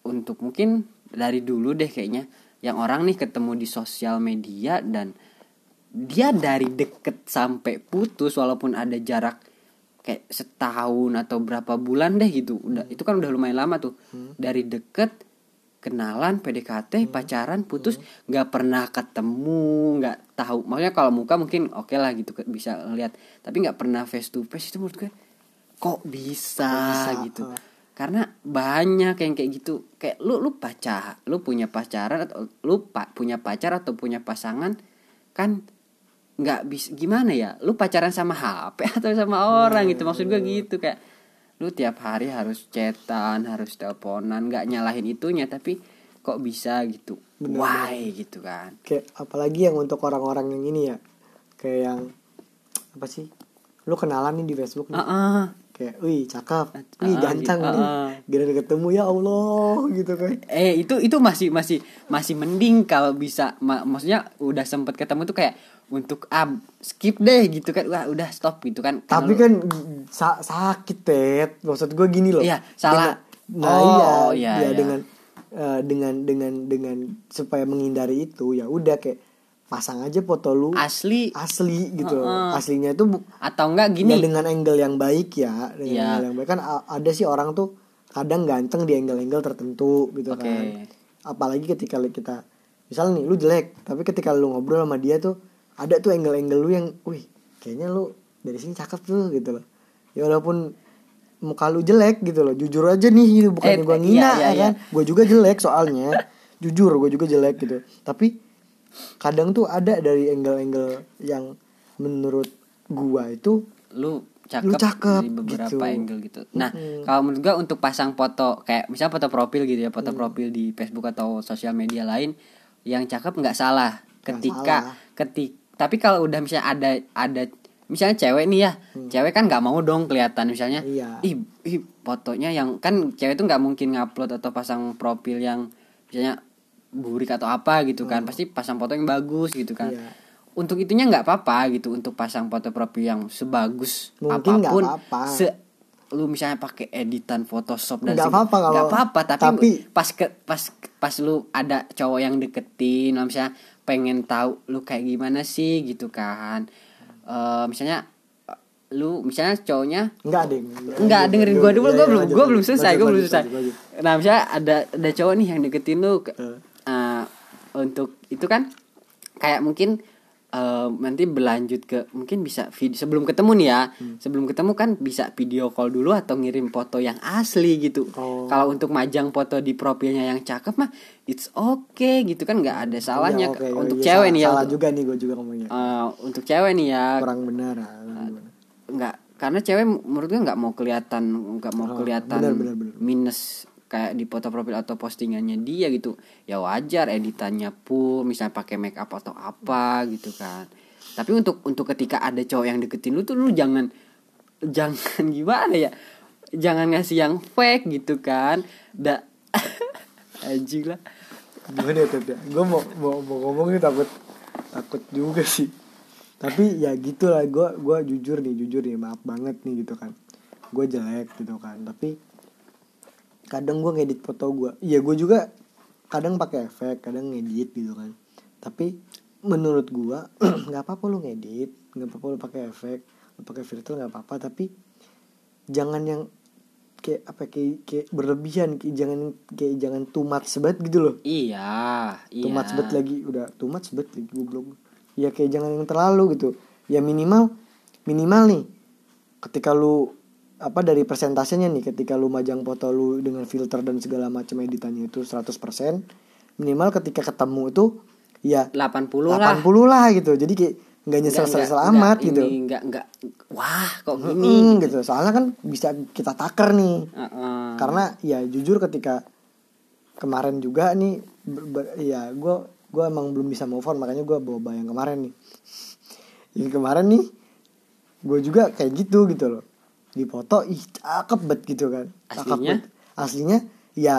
untuk mungkin dari dulu deh kayaknya yang orang nih ketemu di sosial media dan dia dari deket sampai putus walaupun ada jarak kayak setahun atau berapa bulan deh gitu. Udah itu kan udah lumayan lama tuh. Dari deket kenalan PDKT pacaran putus nggak pernah ketemu nggak tahu. Maksudnya kalau muka mungkin oke lah gitu bisa lihat. Tapi nggak pernah face to face itu menurut gue kok bisa, bisa, gitu. Uh. karena banyak yang kayak gitu. Kayak lu lu pacar lu punya pacaran atau lu pa- punya pacar atau punya pasangan kan nggak bisa gimana ya? Lu pacaran sama HP <laughs> atau sama orang gitu? Maksud gue gitu kayak lu tiap hari harus chatan harus teleponan nggak nyalahin itunya tapi kok bisa gitu? Bener, why gitu kan? Kayak apalagi yang untuk orang-orang yang ini ya kayak yang apa sih? Lu kenalan nih di Facebook nih. Heeh. Kayak wih cakep wih Ah, ganteng gitu. nih Ah. gila ketemu ya Allah gitu kan eh itu itu masih masih masih mending kalau bisa ma- maksudnya udah sempet ketemu tuh kayak untuk ah skip deh gitu kan wah udah stop gitu kan tapi kan sa- sakit tet maksud gue gini loh Iya, salah. Dengan- nah Oh, iya, iya, ya iya. dengan eh, dengan dengan dengan supaya menghindari itu ya udah kayak pasang aja foto lu asli. asli gitu. Heeh. aslinya itu atau enggak ya gini. dengan angle yang baik ya dengan Iya. angle yang baik. Kan ada sih orang tuh kadang ganteng di angle-angle tertentu gitu Oke. kan. Apalagi ketika kita misal nih lu jelek tapi ketika lu ngobrol sama dia tuh ada tuh angle-angle lu yang wih kayaknya lu dari sini cakep tuh gitu loh. Ya walaupun muka lu jelek gitu loh jujur aja nih gitu. Bukannya Eh, gua iya, ngina iya, ya iya. kan gue juga jelek soalnya. Jujur gue juga jelek gitu. Tapi kadang tuh ada dari angle-angle yang menurut gua itu lu cakep, Lu cakep, dari beberapa gitu. angle gitu. Nah, kalau menurut gua untuk pasang foto kayak misalnya foto profil gitu ya, foto Hmm. profil di Facebook atau sosial media lain yang cakep nggak salah ketika salah. ketik tapi kalau udah misalnya ada ada misalnya cewek nih ya, cewek kan nggak mau dong kelihatan misalnya Hmm. Iya. ih, ih fotonya yang kan cewek tuh nggak mungkin ngupload atau pasang profil yang misalnya burik atau apa gitu kan. Pasti pasang foto yang bagus gitu kan. Hmm. Iya. Untuk itunya nggak apa-apa gitu untuk pasang foto profil yang sebagus Mungkin nggak apa pun apa-apa. se lu misalnya pakai editan Photoshop dan Nggak apa-apa nggak apa-apa tapi, tapi- pas ke pas pas lu ada cowok yang deketin misalnya pengen tahu lu kayak gimana sih gitu kan Eh misalnya lu misalnya cowoknya enggak deh Enggak dengerin gua dulu, gua belum gua belum selesai, gua belum selesai. Nah, misalnya ada ada cowok nih yang deketin lu untuk itu kan kayak mungkin eh, nanti berlanjut ke mungkin bisa vid- sebelum ketemu nih ya. Hmm. Sebelum ketemu kan bisa video call dulu atau ngirim foto yang asli gitu. Oh. Kalau untuk majang foto di profilnya yang cakep mah it's okay gitu kan nggak ada salahnya Iya, oke, untuk iya, cewek salah- nih ya. salah untuk, juga nih gue juga ngomongnya eh, untuk cewek nih ya kurang benar ah, benar. nggak karena cewek menurut gue nggak mau kelihatan nggak mau Oh, kelihatan benar, benar, benar. minus kayak di foto profil atau postingannya dia gitu ya wajar editannya pun misalnya pakai make up atau apa gitu kan. Tapi untuk untuk ketika ada cowok yang deketin lu tuh lu jangan jangan <laughs> gimana ya? Jangan ngasih yang fake gitu kan. Da <laughs> anjing lah. Gimana ya ya? Gue mau, mau mau ngomong nih takut takut juga sih. Tapi ya gitulah gue gua jujur nih jujur nih maaf banget nih gitu kan. Gue jelek gitu kan tapi kadang gue ngedit foto gue iya gue juga kadang pakai efek kadang ngedit gitu kan. Tapi menurut gue <clears throat> nggak apa-apa lu ngedit nggak apa-apa lu pakai efek lu pakai filter nggak apa-apa. Tapi jangan yang kayak apa kayak, kayak berlebihan kayak jangan kayak jangan too much banget gitu loh. Iya iya. Much banget lagi udah too much banget lagi goblok. Ya kayak jangan yang terlalu gitu. Ya minimal minimal nih ketika lu apa dari persentasenya nih ketika lu majang foto lu dengan filter dan segala macam editannya itu 100% minimal ketika ketemu itu ya 80 80 lah. lah gitu. Jadi kayak nggak nyesel nyesel amat gitu. ini, nggak nggak wah kok Mm, gini? gitu. Soalnya kan bisa kita taker nih. Heeh. karena ya jujur ketika kemarin juga nih ber- ber- ya gue gue emang belum bisa move on makanya gue bawa bayang kemarin nih. Yang kemarin nih gue juga kayak gitu gitu loh di foto ih cakep banget gitu kan. Cakep Aslinya? aslinya ya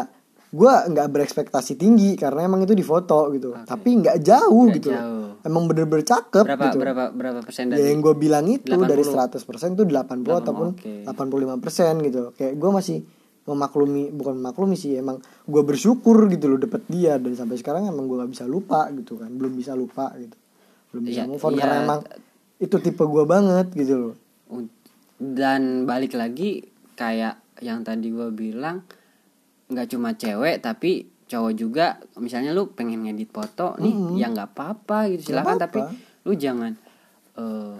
gue nggak berekspektasi tinggi karena emang itu di foto gitu tapi nggak jauh Nggak gitu jauh. emang bener-bener cakep berapa gitu. berapa berapa persen ya dari yang gue bilang itu 80. dari 100% tuh 80 ataupun oke. 85% gitu. Kayak gue masih memaklumi bukan memaklumi sih emang gue bersyukur gitu loh dapet dia. Dan sampai sekarang emang gue gak bisa lupa gitu kan. Belum bisa lupa gitu. Belum bisa Iya, move on iya. karena emang itu tipe gue banget gitu loh dan balik lagi kayak yang tadi gue bilang nggak cuma cewek tapi cowok juga. Misalnya lu pengen ngedit foto nih ya nggak apa-apa gitu. Silakan apa-apa. tapi lu jangan eh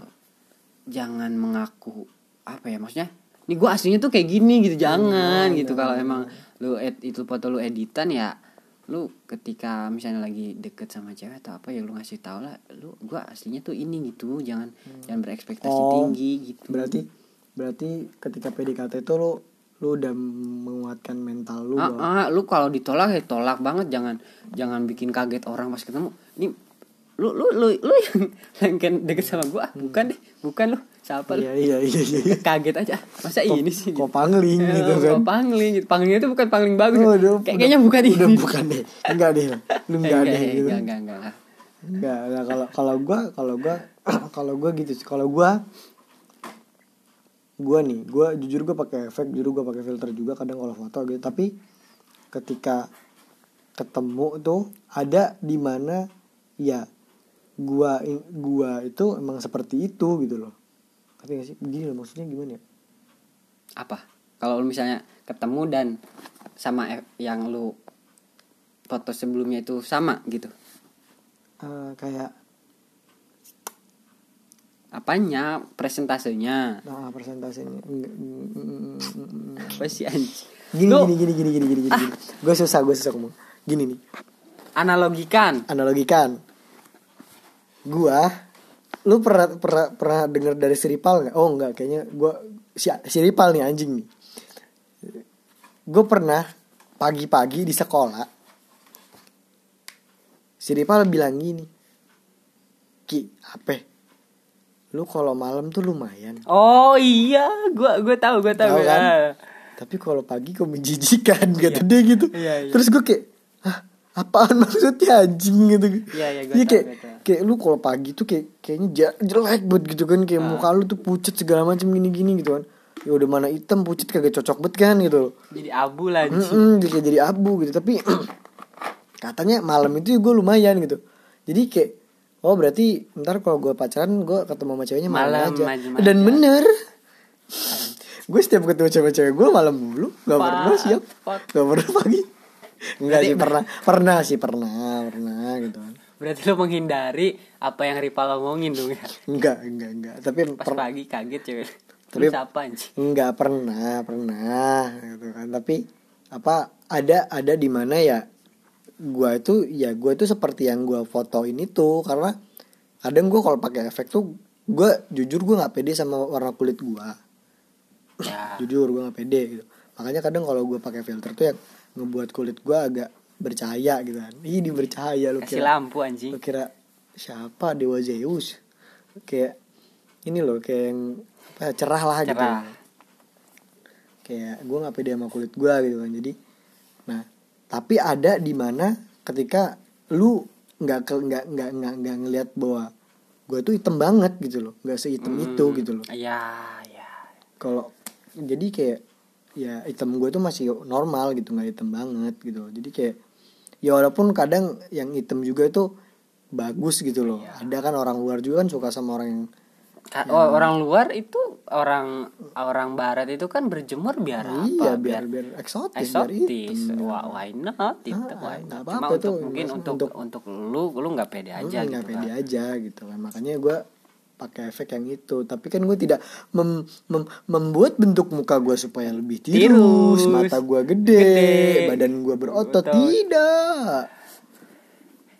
jangan mengaku apa ya maksudnya? Nih gue aslinya tuh kayak gini gitu jangan gitu. kalau emang lu ed, itu foto lu editan ya lu ketika misalnya lagi deket sama cewek atau apa ya lu ngasih tau lah lu gua aslinya tuh ini gitu. Jangan jangan berekspektasi Oh, tinggi gitu. berarti berarti ketika PDKT itu lu lu udah menguatkan mental lu ah, bahwa ah, lu kalau ditolak ya tolak banget. Jangan jangan bikin kaget orang pas ketemu. Ini lu lu lu lu yang kan deket sama gua? Bukan deh bukan lu. Siapa lu? Iya iya iya iya. <laughs> Kaget aja. Masa ini sih? kok pangling Ya, gitu kan? kok pangling gitu. Panglingnya itu bukan pangling bagus. Oh, udah- Kayak- kayaknya bukan ini. udah bukan deh. Enggak deh. <laughs> Lu Eh, enggak deh gitu. enggak enggak. Enggak enggak. Kalau kalau gua kalau gua <clears throat> kalau gua gitu kalau gua gua nih gua jujur gua pakai efek jujur gua pakai filter juga kadang kalau foto gitu. Tapi ketika ketemu tuh ada di mana ya gua gua itu emang seperti itu gitu loh. Tapi gak sih? Begini loh maksudnya gimana ya? Apa? Kalau misalnya ketemu dan sama e- yang lu foto sebelumnya itu sama gitu? Eh, kayak apanya? Presentasenya nah enggak- mm. apa sih anjing? Gini gini gini gini gini gini gini, gini. gue susah gue susah ngomong. Gini nih. Analogikan. Analogikan. Gua lu pernah pernah pernah dengar dari Siripal nggak? Oh nggak. Kayaknya gua si Siripal nih anjing nih. Gue pernah pagi-pagi di sekolah Siripal bilang gini ki apa lu kalau malam tuh lumayan oh iya gua gua tahu gua tahu kan? Ah. tapi kalau pagi kok menjijikan kata dia gitu Iya, iya. terus gue kayak Hah, apaan maksudnya anjing gitu Iya, iya, gua Iya, tahu, kayak gua tahu. kayak lu kalau pagi tuh kayak kayaknya jelek banget gitu kan kayak Ah. muka lu tuh pucet segala macam gini-gini gitu kan ya udah mana hitam pucet kagak cocok banget kan gitu jadi abu lah anjing. Mm-mm, jadi jadi abu gitu tapi <clears throat> katanya malam itu gue lumayan gitu jadi kayak oh berarti ntar kalau gue pacaran gue ketemu sama ceweknya malam, Malam aja. aja, dan aja. bener. Gue setiap ketemu cewek-cewek gue malam mulu. Gak pernah siap. Gak pernah pagi Enggak sih pernah. Pernah sih pernah. Pernah gitu. Kan berarti lu menghindari apa yang Rival ngomongin dong ya? Enggak enggak enggak tapi pas per- pagi kaget cewek. Tapi- anjing? Enggak pernah, pernah gitu kan. Tapi apa ada ada di mana ya gua itu ya gua itu seperti yang gua fotoin itu karena kadang gua kalau pakai efek tuh gua jujur gua nggak pede sama warna kulit gua. ya <laughs> Jujur gua nggak pede gitu. Makanya kadang kalau gua pakai filter tuh yang ngebuat kulit gua agak bercahaya gitu kan. Ini bercahaya lu kasih kira. lampu anjing Lu kira siapa Dewa Zeus? Kayak ini loh kayak yang apa, cerah lah gitu cerah kayak gue nggak pede sama kulit gue gitu kan jadi nah tapi ada di mana ketika lu nggak ke nggak nggak nggak nggak ngelihat bahwa gue tuh hitam banget gitu loh. Nggak sehitam itu gitu loh. ya ya kalau jadi kayak ya hitam gue tuh masih normal gitu nggak hitam banget gitu loh. jadi kayak ya walaupun kadang yang hitam juga itu bagus gitu loh. Ada kan orang luar juga kan suka sama orang yang Oh, orang luar itu orang orang barat itu kan berjemur biar apa iya biar biar eksotis, biar eksotis hitam wah why not itu Ah, why not? cuma apa-apa untuk mungkin untuk untuk- untuk lu lu nggak pede aja gitu nggak pede kan. aja gitu kan makanya gue pakai efek yang itu tapi kan gue tidak mem- mem- membuat bentuk muka gue supaya lebih tirus, Tirus. mata gue gede, Gede. badan gue berotot Betul. tidak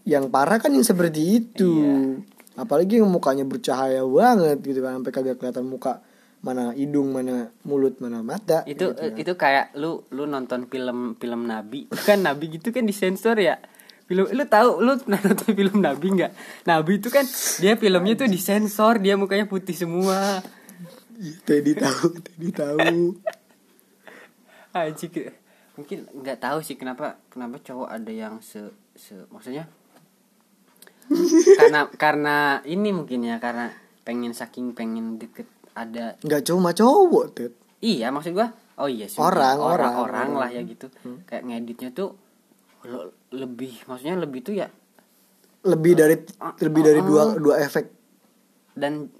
yang parah kan yang seperti itu Iya. Apalagi yang mukanya bercahaya banget gitu kan sampai kagak kelihatan muka mana hidung mana mulut mana mata itu gitu kan. itu kayak lu lu nonton film film nabi. <laughs> Kan nabi gitu kan disensor ya. Film lu tahu lu pernah <laughs> nonton film nabi nggak? Nabi itu kan dia filmnya tuh disensor dia mukanya putih semua. Teddy tahu <laughs> Teddy tahu. Anjing mungkin nggak tahu sih kenapa kenapa cowok ada yang se se maksudnya karena karena ini mungkin ya karena pengen saking pengen deket ada nggak cuma cowok tuh iya maksud gua oh iya sih Orang, orang orang, lah ya gitu. Kayak ngeditnya tuh lo- lebih maksudnya lebih tuh ya lebih dari Ah, lebih dari dua dua efek. Dan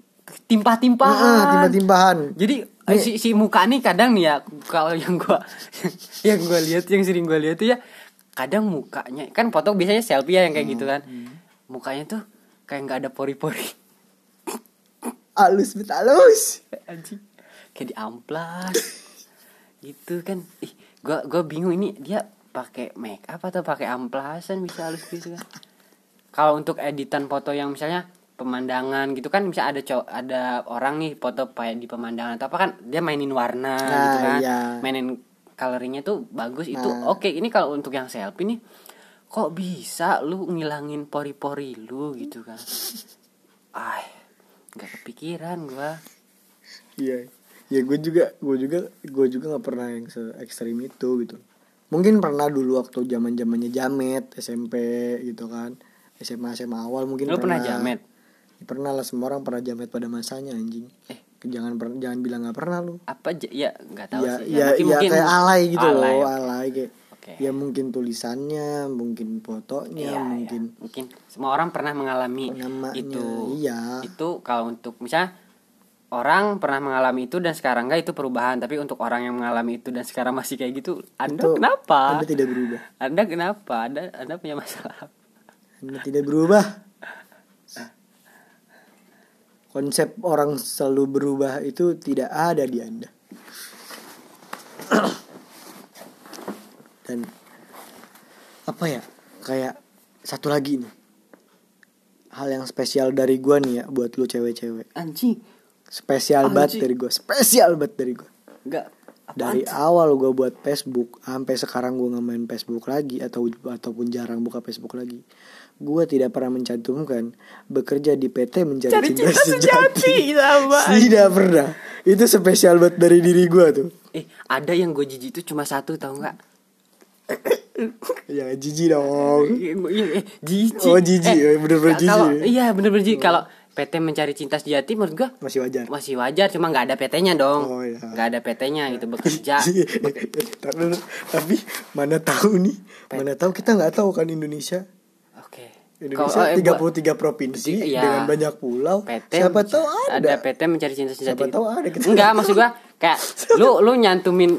timpah-timpahan. Ah timbah-timbahan Jadi eh, si si muka nih kadang nih ya kalau yang gua <laughs> yang gua lihat yang sering gua lihat tuh ya kadang mukanya kan foto biasanya selfie ya yang kayak gitu kan. Mukanya tuh kayak nggak ada pori-pori. halus bet halus Anjing. Kayak diamplas. gitu kan. Ih, gua gua bingung ini dia pakai make up atau pakai amplasan bisa halus gitu kan. Kalau untuk editan foto yang misalnya pemandangan gitu kan bisa ada cowok ada orang nih foto kayak di pemandangan atau apa kan dia mainin warna Nah, gitu kan iya. mainin coloringnya tuh bagus itu Nah. oke ini kalau untuk yang selfie nih kok bisa lu ngilangin pori-pori lu gitu kan? Ah nggak kepikiran gua. Iya. Ya gue juga gue juga gue juga nggak pernah yang se ekstrim itu gitu. Mungkin pernah dulu waktu zaman zamannya jamet SMP gitu kan. SMA SMA awal mungkin lu pernah jamet? Ya, pernah lah semua orang pernah jamet pada masanya anjing. Eh. jangan per- jangan bilang nggak pernah lu. Apa ya nggak tahu ya, sih. Ya, mungkin- ya mungkin kayak alay gitu alay, loh alay kayak Oke. ya mungkin tulisannya mungkin fotonya Iya, mungkin iya. mungkin semua orang pernah mengalami Namanya, itu. iya. itu kalau untuk misalnya orang pernah mengalami itu dan sekarang enggak itu perubahan. Tapi untuk orang yang mengalami itu dan sekarang masih kayak gitu anda Itu kenapa? Anda tidak berubah. Anda kenapa? Anda anda punya masalah anda tidak berubah. Konsep orang selalu berubah itu tidak ada di anda dan apa ya kayak satu lagi nih. Hal yang spesial dari gua nih ya buat lu cewek-cewek. Anjing spesial banget Anjing. dari gua spesial banget dari gua. Enggak dari awal gua buat Facebook sampai sekarang gua nggak main Facebook lagi atau ataupun jarang buka Facebook lagi. Gua tidak pernah mencantumkan bekerja di PT mencari cari cinta, cinta sejati. <laughs> Sama tidak pernah. Itu spesial banget dari diri gua tuh. Eh ada yang gue jijik itu cuma satu tau nggak <laughs> ya jijik dong Iya, iya, eh, jijik. Oh, jijik. Eh, Eh, bener-bener jijik. Iya, bener-bener jijik. Kalau PT mencari cinta sejati menurut gua masih wajar masih wajar, cuma nggak ada PT-nya dong. Oh, iya. Nggak ada PT-nya gitu bekerja. <laughs> Dulu. tapi mana tahu nih mana tahu kita nggak tahu kan Indonesia Oke. Indonesia Kalau, eh, gua- 33 provinsi Iya. dengan banyak pulau PT siapa tahu ada, PT mencari cinta sejati. Siapa tahu ada, kita Enggak, nggak maksud gua kayak <laughs> lu lu nyantumin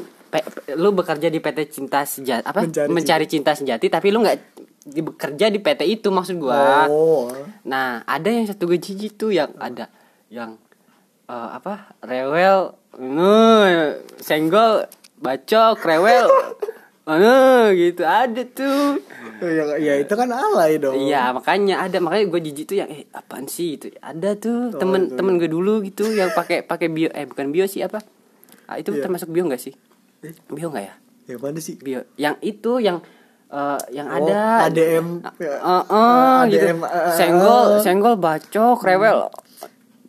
lu bekerja di PT Cinta Sejati apa Mencari mencari, cinta. sejati tapi lu nggak bekerja di PT itu maksud gua. oh Nah, ada yang satu gue jijik tuh yang ada yang eh, apa? Rewel, nu senggol, bacok, rewel. Anu <laughs> gitu ada tuh. ya, ya itu kan alay dong Iya, makanya ada makanya gue jijik tuh yang eh apaan sih itu? Ada tuh Oh, temen itu. temen gue dulu gitu yang pakai pakai bio eh bukan bio sih apa? Ah, itu Iya. termasuk bio enggak sih? Eh? Bio enggak ya? yang mana sih Bio. Yang itu yang eh, yang Oh, ada ADM. Eh, eh, gitu. ADM, eh, senggol eh. senggol bacok rewel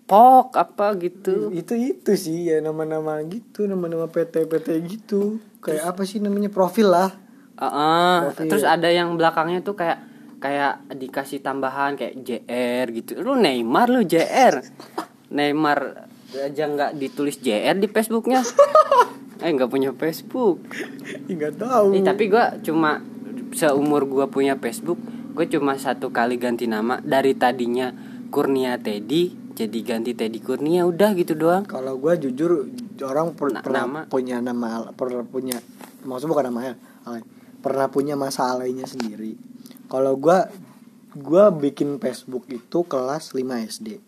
pok apa gitu itu itu sih ya nama-nama gitu nama-nama PT PT gitu kayak apa sih namanya profil lah Eh, eh. Profil. terus ada yang belakangnya tuh kayak kayak dikasih tambahan kayak JR gitu lu Neymar lu JR <laughs> Neymar aja nggak ditulis JR di Facebooknya <laughs> eh nggak punya Facebook <laughs> nggak tahu Eh, tapi gua cuma seumur gua punya Facebook, gue cuma satu kali ganti nama dari tadinya Kurnia Teddy jadi ganti Teddy Kurnia udah gitu doang. kalau gue jujur orang per- Na- pernah nama? punya nama pernah punya maksudnya bukan nama ya alay. pernah punya masa alaynya sendiri kalau gue gue bikin Facebook itu kelas 5 SD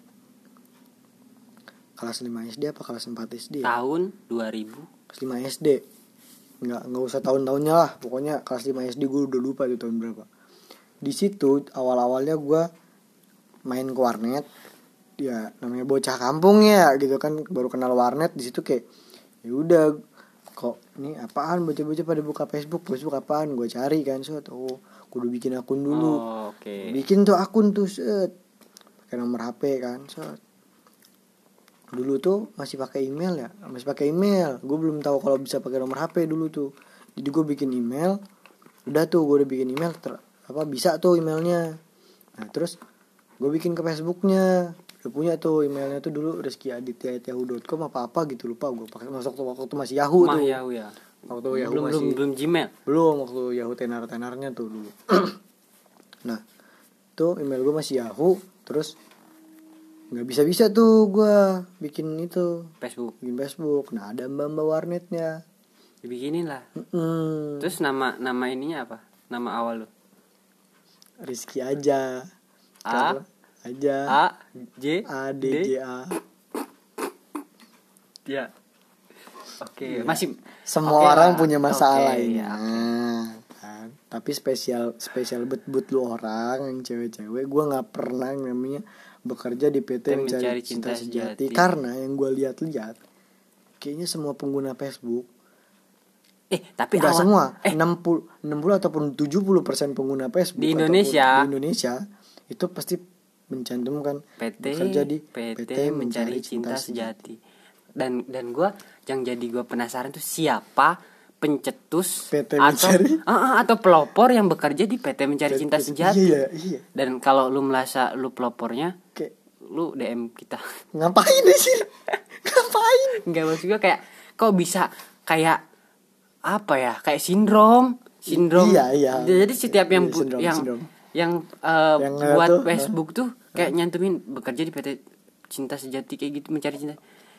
kelas 5 SD apa kelas 4 SD ya? Tahun 2000. Kelas 5 SD nggak nggak usah tahun-tahunnya lah. Pokoknya kelas 5 SD gue udah lupa itu tahun berapa. Di situ awal-awalnya gue main ke warnet. Ya namanya bocah kampung ya gitu kan. Baru kenal warnet di situ kayak ya udah kok ini apaan? Bocah-bocah pada buka Facebook. Facebook apaan? Gue cari kan set. Oh kudu bikin akun dulu. Oh, Oke. bikin tuh akun tuh set. Pakai nomor HP kan set dulu tuh masih pakai email ya masih pakai email. Gue belum tahu kalau bisa pakai nomor HP dulu tuh. Jadi gue bikin email udah tuh gue udah bikin email ter, apa bisa tuh emailnya. Nah terus gue bikin ke Facebooknya. Udah punya tuh emailnya tuh dulu rezekiaditya@yahoo.com apa apa gitu lupa gue pakai. Masuk waktu itu masih Yahoo Mah tuh. Yahoo ya. waktu Yahoo belum masih belum belum Gmail. belum waktu Yahoo tenar tenarnya tuh dulu. <clears throat> Nah tuh email gue masih Yahoo terus nggak bisa bisa tuh gue bikin itu Facebook. bikin Facebook nah ada mbak mbak warnetnya Dibikinin lah. Mm-mm. Terus nama nama ininya apa? Nama awal lu. Rizky aja A Karena- aja A J A D J A Ya. Oke, masih semua Oke orang lah. punya masalah ini ya. Nah, kan. tapi spesial spesial bet but lu orang yang cewek-cewek gue nggak pernah namanya bekerja di PT mencari, Mencari cinta, Cinta sejati. Sejati. karena yang gue lihat-lihat kayaknya semua pengguna Facebook Eh, tapi Enggak awal semua eh 60 60 ataupun 70 persen pengguna Facebook Di Indonesia. di Indonesia itu pasti mencantumkan PT bekerja di PT, mencari cinta sejati. Dan dan gua yang jadi gua penasaran tuh siapa pencetus PT atau Mencari- Ah, ah, atau pelopor yang bekerja di PT Mencari Cinta Sejati. Iya, iya. Dan kalau lu merasa lu pelopornya, lu DM kita. ngapain sih? ngapain? Enggak maksud gua kayak kok bisa kayak apa ya? Kayak sindrom, sindrom. Iya, iya. Jadi setiap yang Iya, sindrom, yang sindrom. yang eh, Yang buat tuh, Facebook tuh kayak nyantumin bekerja di PT Cinta Sejati kayak gitu mencari cinta.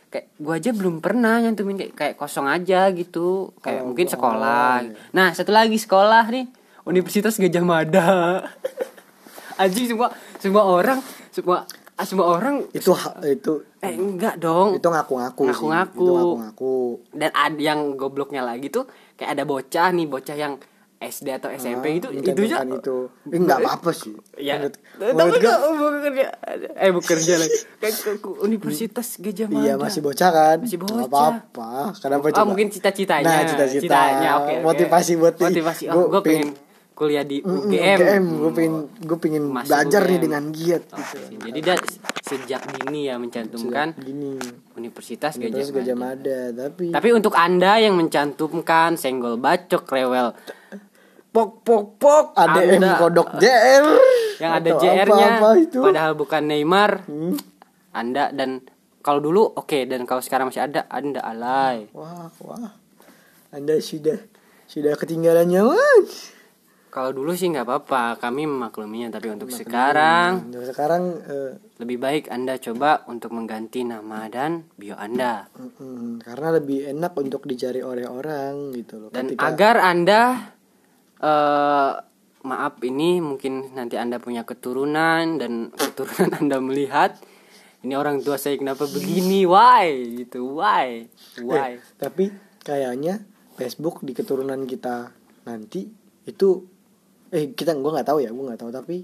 Kayak gua aja belum pernah nyantumin kayak kayak kosong aja gitu. Kayak Oh, mungkin oh, sekolah. iya. Nah, satu lagi sekolah nih Universitas Gajah Mada. <laughs> Anjing semua semua orang semua semua orang Itu itu eh enggak dong. itu ngaku-ngaku sih. Ngaku-ngaku. Itu ngaku-ngaku. Dan ada yang gobloknya lagi tuh kayak ada bocah nih, bocah yang SD atau SMP gitu, Ah, itu aja itu. Eh, enggak apa-apa sih. Ya, Menurut- tapi enggak bekerja, eh bekerja lagi. Kayak ke, Universitas Gajah Mada. Iya masih bocah kan Masih Nggak bocah. apa-apa Kenapa Oh, coba mungkin cita-citanya. Nah cita-cita Citanya, oke. oke. Motivasi buat motivasi. Oh, gue pengen kuliah di UGM. Gue pengen Gue pengen Masuk belajar nih UGM. dengan giat Oh, gitu Jadi dia sejak dini ya mencantumkan Gini Universitas Gajah Terus Mada. Gajah Mada Tapi Tapi untuk Anda yang mencantumkan senggol bacok rewel Pok pok pok ADM Anda- kodok JR yang ada JR-nya padahal bukan Neymar. Hmm. Anda dan kalau dulu oke dan kalau sekarang masih ada Anda alay. Wah wah Anda sudah Sudah ketinggalan zaman Kalau dulu sih nggak apa-apa, kami memakluminya tapi untuk sekarang Untuk sekarang eh, lebih baik Anda coba untuk mengganti nama dan bio Anda. Karena lebih enak untuk dicari oleh orang gitu loh Dan Ketika- agar Anda eh maaf ini mungkin nanti Anda punya keturunan dan keturunan <laughs> Anda melihat ini orang tua saya kenapa begini? Why? Gitu. Why? Why? Eh, tapi kayaknya Facebook di keturunan kita nanti itu eh kita gua nggak tahu ya gua nggak tahu tapi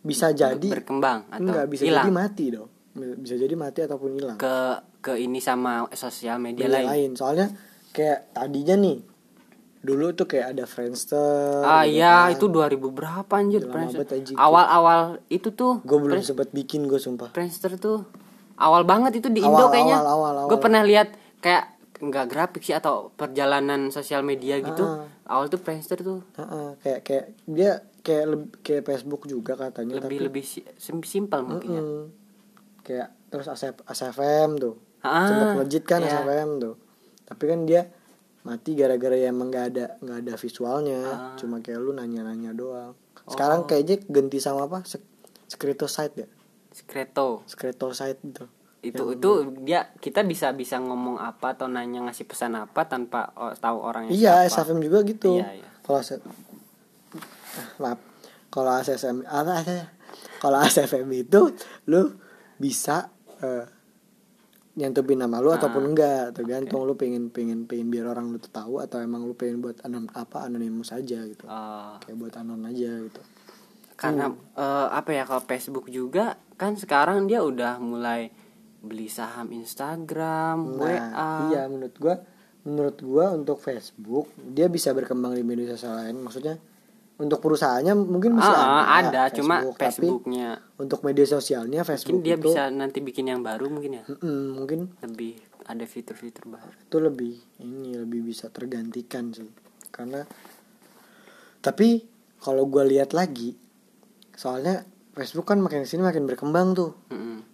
bisa jadi berkembang atau enggak bisa hilang jadi mati dong bisa jadi mati ataupun hilang ke ke ini sama sosial media Media lain. lain soalnya kayak tadinya nih dulu tuh kayak ada Friendster Ah gitu iya kan. itu 2000 berapa anjir Friendster. Awal-awal itu tuh gue belum sempat bikin gue sumpah Friendster tuh awal banget itu di Awal, Indo kayaknya. awal, awal, awal. Gue pernah lihat kayak nggak grafik sih atau perjalanan sosial media gitu. Ah. Awal tuh Friendster tuh Heeh, kayak kayak dia kayak leb- kayak Facebook juga katanya lebih tapi lebih si- sim- simpel mungkin ya. Mm-mm. kayak terus ASF, ASFM tuh Ah, sempat legit kan iya. ASFM tuh tapi kan dia mati gara-gara ya emang nggak ada nggak ada visualnya Ah. cuma kayak lu nanya-nanya doang Oh. sekarang kayaknya ganti sama apa Sek- Scritosite ya Skreto. Scritosite gitu Itu itu dia kita bisa bisa ngomong apa atau nanya ngasih pesan apa tanpa oh, tahu orangnya iya siapa. ASFM juga gitu. Iya, iya. kalau se- Ah, maaf. Kalau ASFM apa kalau ASFM itu lu bisa eh, nyantumin nama lu ataupun enggak. Tergantung lu pengen pengen pengen biar orang lu tuh tahu atau emang lu pengen buat anon apa anonimus aja gitu. Oh. kayak buat anon aja gitu. Karena eh, apa ya kalau Facebook juga kan sekarang dia udah mulai beli saham Instagram, WA. nah iya menurut gua menurut gua untuk Facebook dia bisa berkembang di media sosial lain maksudnya untuk perusahaannya mungkin masih Ah, ada, ada, cuma Facebook, tapi Facebooknya untuk media sosialnya mungkin Facebook dia itu bisa nanti bikin yang baru mungkin ya Mm-mm, mungkin lebih ada fitur-fitur baru. itu lebih ini lebih bisa tergantikan sih karena tapi kalau gue lihat lagi soalnya Facebook kan makin sini makin berkembang tuh Mm-mm.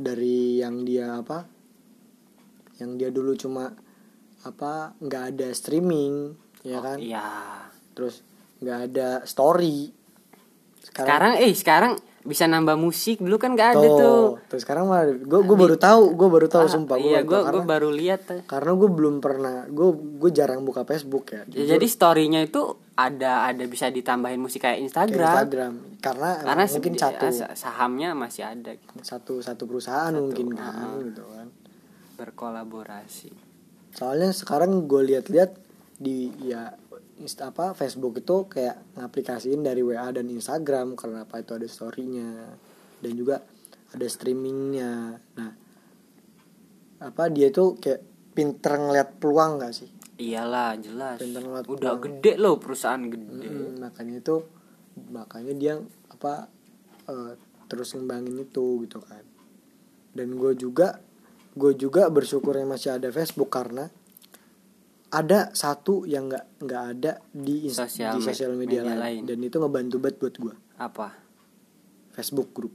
Dari yang dia apa yang dia dulu cuma apa nggak ada streaming ya kan Iya. terus nggak ada story Sekarang eh sekarang bisa nambah musik dulu kan gak ada tuh, tuh. terus sekarang malah gue gue baru tahu gue baru tahu Ah, sumpah gue iya gue karena, baru lihat tuh. karena gue belum pernah gue gue jarang buka Facebook ya Ya, jadi storynya itu ada ada bisa ditambahin musik kayak Kayak Instagram. Instagram karena, Karena mungkin satu sa- sahamnya masih ada gitu, satu satu perusahaan mungkin kan ah. gitu kan berkolaborasi. soalnya sekarang gue lihat-lihat di ya insta apa Facebook itu kayak ngaplikasiin dari WA dan Instagram karena apa itu ada storynya dan juga ada streamingnya nah apa dia itu kayak pinter ngeliat peluang gak sih Iyalah jelas. Pinter ngeliat Udah peluang. gede loh perusahaan gede. Mm, makanya itu makanya dia apa eh, terus ngembangin itu gitu kan dan gue juga gue juga bersyukurnya masih ada Facebook karena ada satu yang nggak nggak ada di Sosial di sosial media, media lain. lain. dan itu ngebantu banget buat gue Apa? Facebook grup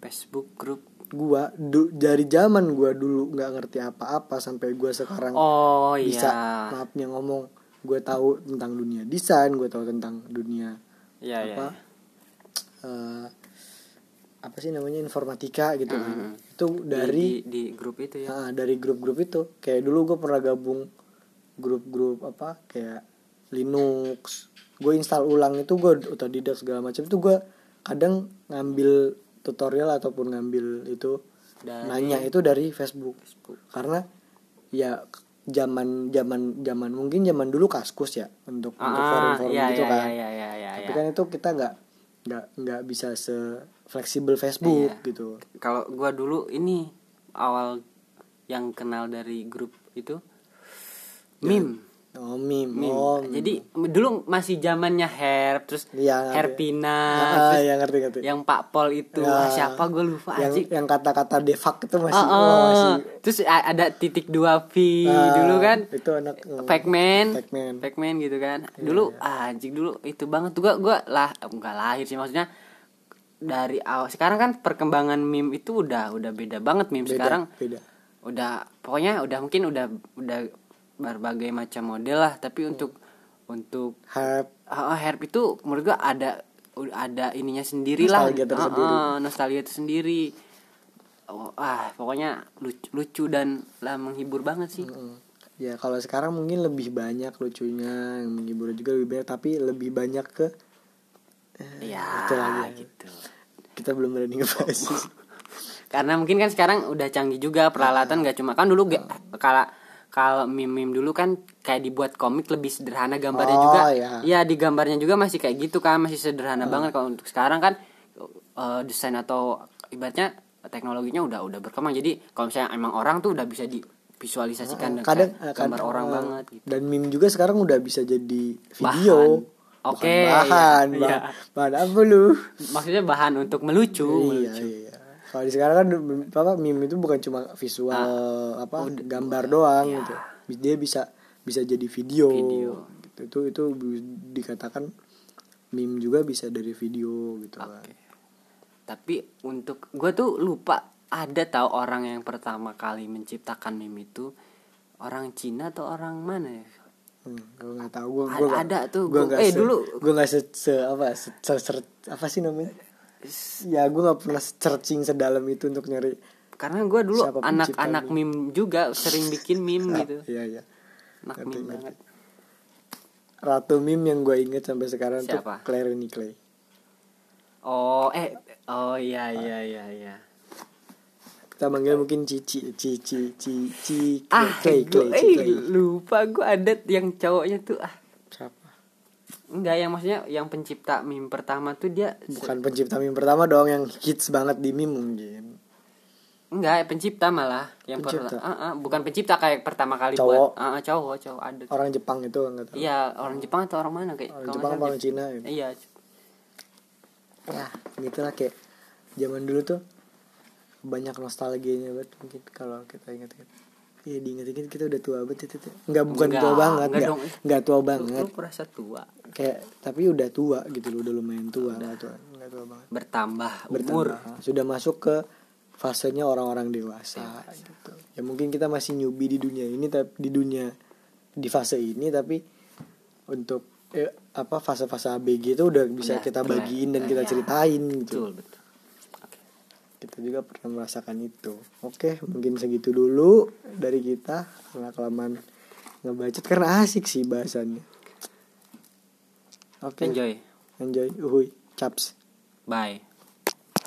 Facebook grup. gua du, dari zaman gua dulu nggak ngerti apa-apa sampai gua sekarang Oh bisa iya. maafnya ngomong gue tahu tentang dunia desain gue tahu tentang dunia iya. apa eh, apa sih namanya informatika gitu kan Mm-mm. itu dari di, di grup itu ya. ah, dari grup-grup itu kayak dulu gue pernah gabung grup-grup apa kayak Linux gue install ulang itu gue otodidak segala macam itu gue kadang ngambil tutorial ataupun ngambil itu Dari- nanya itu dari Facebook Facebook. karena ya zaman zaman zaman mungkin zaman dulu kaskus ya untuk untuk Ah, forum-forum iya, gitu iya, kan iya, iya, iya, tapi iya. kan itu kita nggak nggak nggak bisa se fleksibel Facebook Iya. gitu Kalau gua dulu ini awal yang kenal dari grup itu meme. oh meme, Meme. oh meme. Jadi dulu masih zamannya Herb terus ngerti. Herpina ah, terus ya ngerti ngerti yang Pak Pol itu Ya, ah, siapa gue lupa yang yang kata-kata defak itu masih oh, ah. masih Terus ada titik dua V ah, dulu kan. itu anak oh, Pac-Man. Pac-Man. Pac-Man gitu kan. Iya, Dulu ah, anjing dulu itu banget tuh gua gua lah enggak lahir sih maksudnya dari awal sekarang kan perkembangan meme itu udah udah beda banget meme beda sekarang beda udah pokoknya udah mungkin udah udah berbagai macam model lah. Tapi Hmm. untuk untuk hype ah, herb itu menurut gua ada ada ininya sendiri lah. Tersendiri. Ah, ah, nostalgia itu sendiri oh, ah pokoknya lucu, lucu dan lah menghibur banget sih. Mm. ya kalau sekarang mungkin lebih banyak lucunya yang menghibur juga lebih banyak tapi lebih banyak ke eh, ya itu lagi ya. gitu. Kita belum berani ngebahas. <laughs> Karena mungkin kan sekarang udah canggih juga peralatan nggak cuma kan dulu ga- kalau kalau meme-meme dulu kan kayak dibuat komik lebih sederhana gambarnya Oh, juga iya. ya di gambarnya juga masih kayak gitu kan masih sederhana banget. Kalau untuk sekarang kan eh, desain atau ibaratnya teknologinya udah udah berkembang. Jadi kalau misalnya emang orang tuh udah bisa divisualisasikan dengan kadang eh, gambar kadang, orang eh, banget gitu. dan meme juga sekarang udah bisa jadi video. Bahan. Oke, bahan iya, bahan, iya. bahan apa lu? Maksudnya bahan untuk melucu iya melucu. iya kalau di sekarang kan apa meme itu bukan cuma visual apa gambar doang iya. gitu dia bisa bisa jadi video, Video. gitu. itu itu dikatakan meme juga bisa dari video gitu kan Oke. Tapi untuk gue tuh lupa ada tahu orang yang pertama kali menciptakan meme itu orang Cina atau orang mana ya? hmm, gue nggak tahu gue Ada- gue ada tuh. gue eh, se- dulu- gue nggak se, se- apa se, se- se- apa sih namanya ya gue nggak pernah searching sedalam itu untuk nyari Karena gue dulu anak-anak meme juga sering bikin meme gitu. iya iya Anak Ngerti, meme ngerti. banget. ratu meme yang gue inget sampai sekarang tuh Siapa? Claire Clay Oh, eh oh iya iya iya iya. kita manggil mungkin Cici Cici Cici Ah, Clay Clay eh, Clay lupa gue ada yang cowoknya tuh ah enggak yang maksudnya yang pencipta meme pertama tuh dia bukan pencipta meme pertama dong yang hits banget di meme mungkin Enggak, pencipta malah yang Pencipta. pertama. Ah, ah, bukan pencipta kayak pertama kali Cowok. buat. Ah, ah, cowok, cowok ada. orang Jepang itu nggak tahu Iya, orang Jepang atau orang mana kayak orang Jepang salah orang Cina gitu. Iya. ya gitulah kayak zaman dulu tuh banyak nostalgianya banget mungkin kalau kita ingat-ingat Iya diinget-inget kita udah tua banget itu. Enggak bukan Enggak, tua banget, enggak enggak, enggak tua banget. lu tua Kayak tapi udah tua gitu loh, udah lumayan tua, enggak tua, enggak tua banget. bertambah umur Bertambah. Sudah masuk ke fasenya orang-orang dewasa, gitu. Ya mungkin kita masih newbie di dunia ini tapi di dunia di fase ini tapi untuk eh, apa fase-fase ABG itu udah bisa Udah, kita bagiin dan kita ceritain gitu. betul betul. Kita juga pernah merasakan itu. Oke mungkin segitu dulu dari kita. Karena kelamaan ngebacot karena asik sih bahasannya. Oke. Enjoy. Enjoy. Uhuy. Caps bye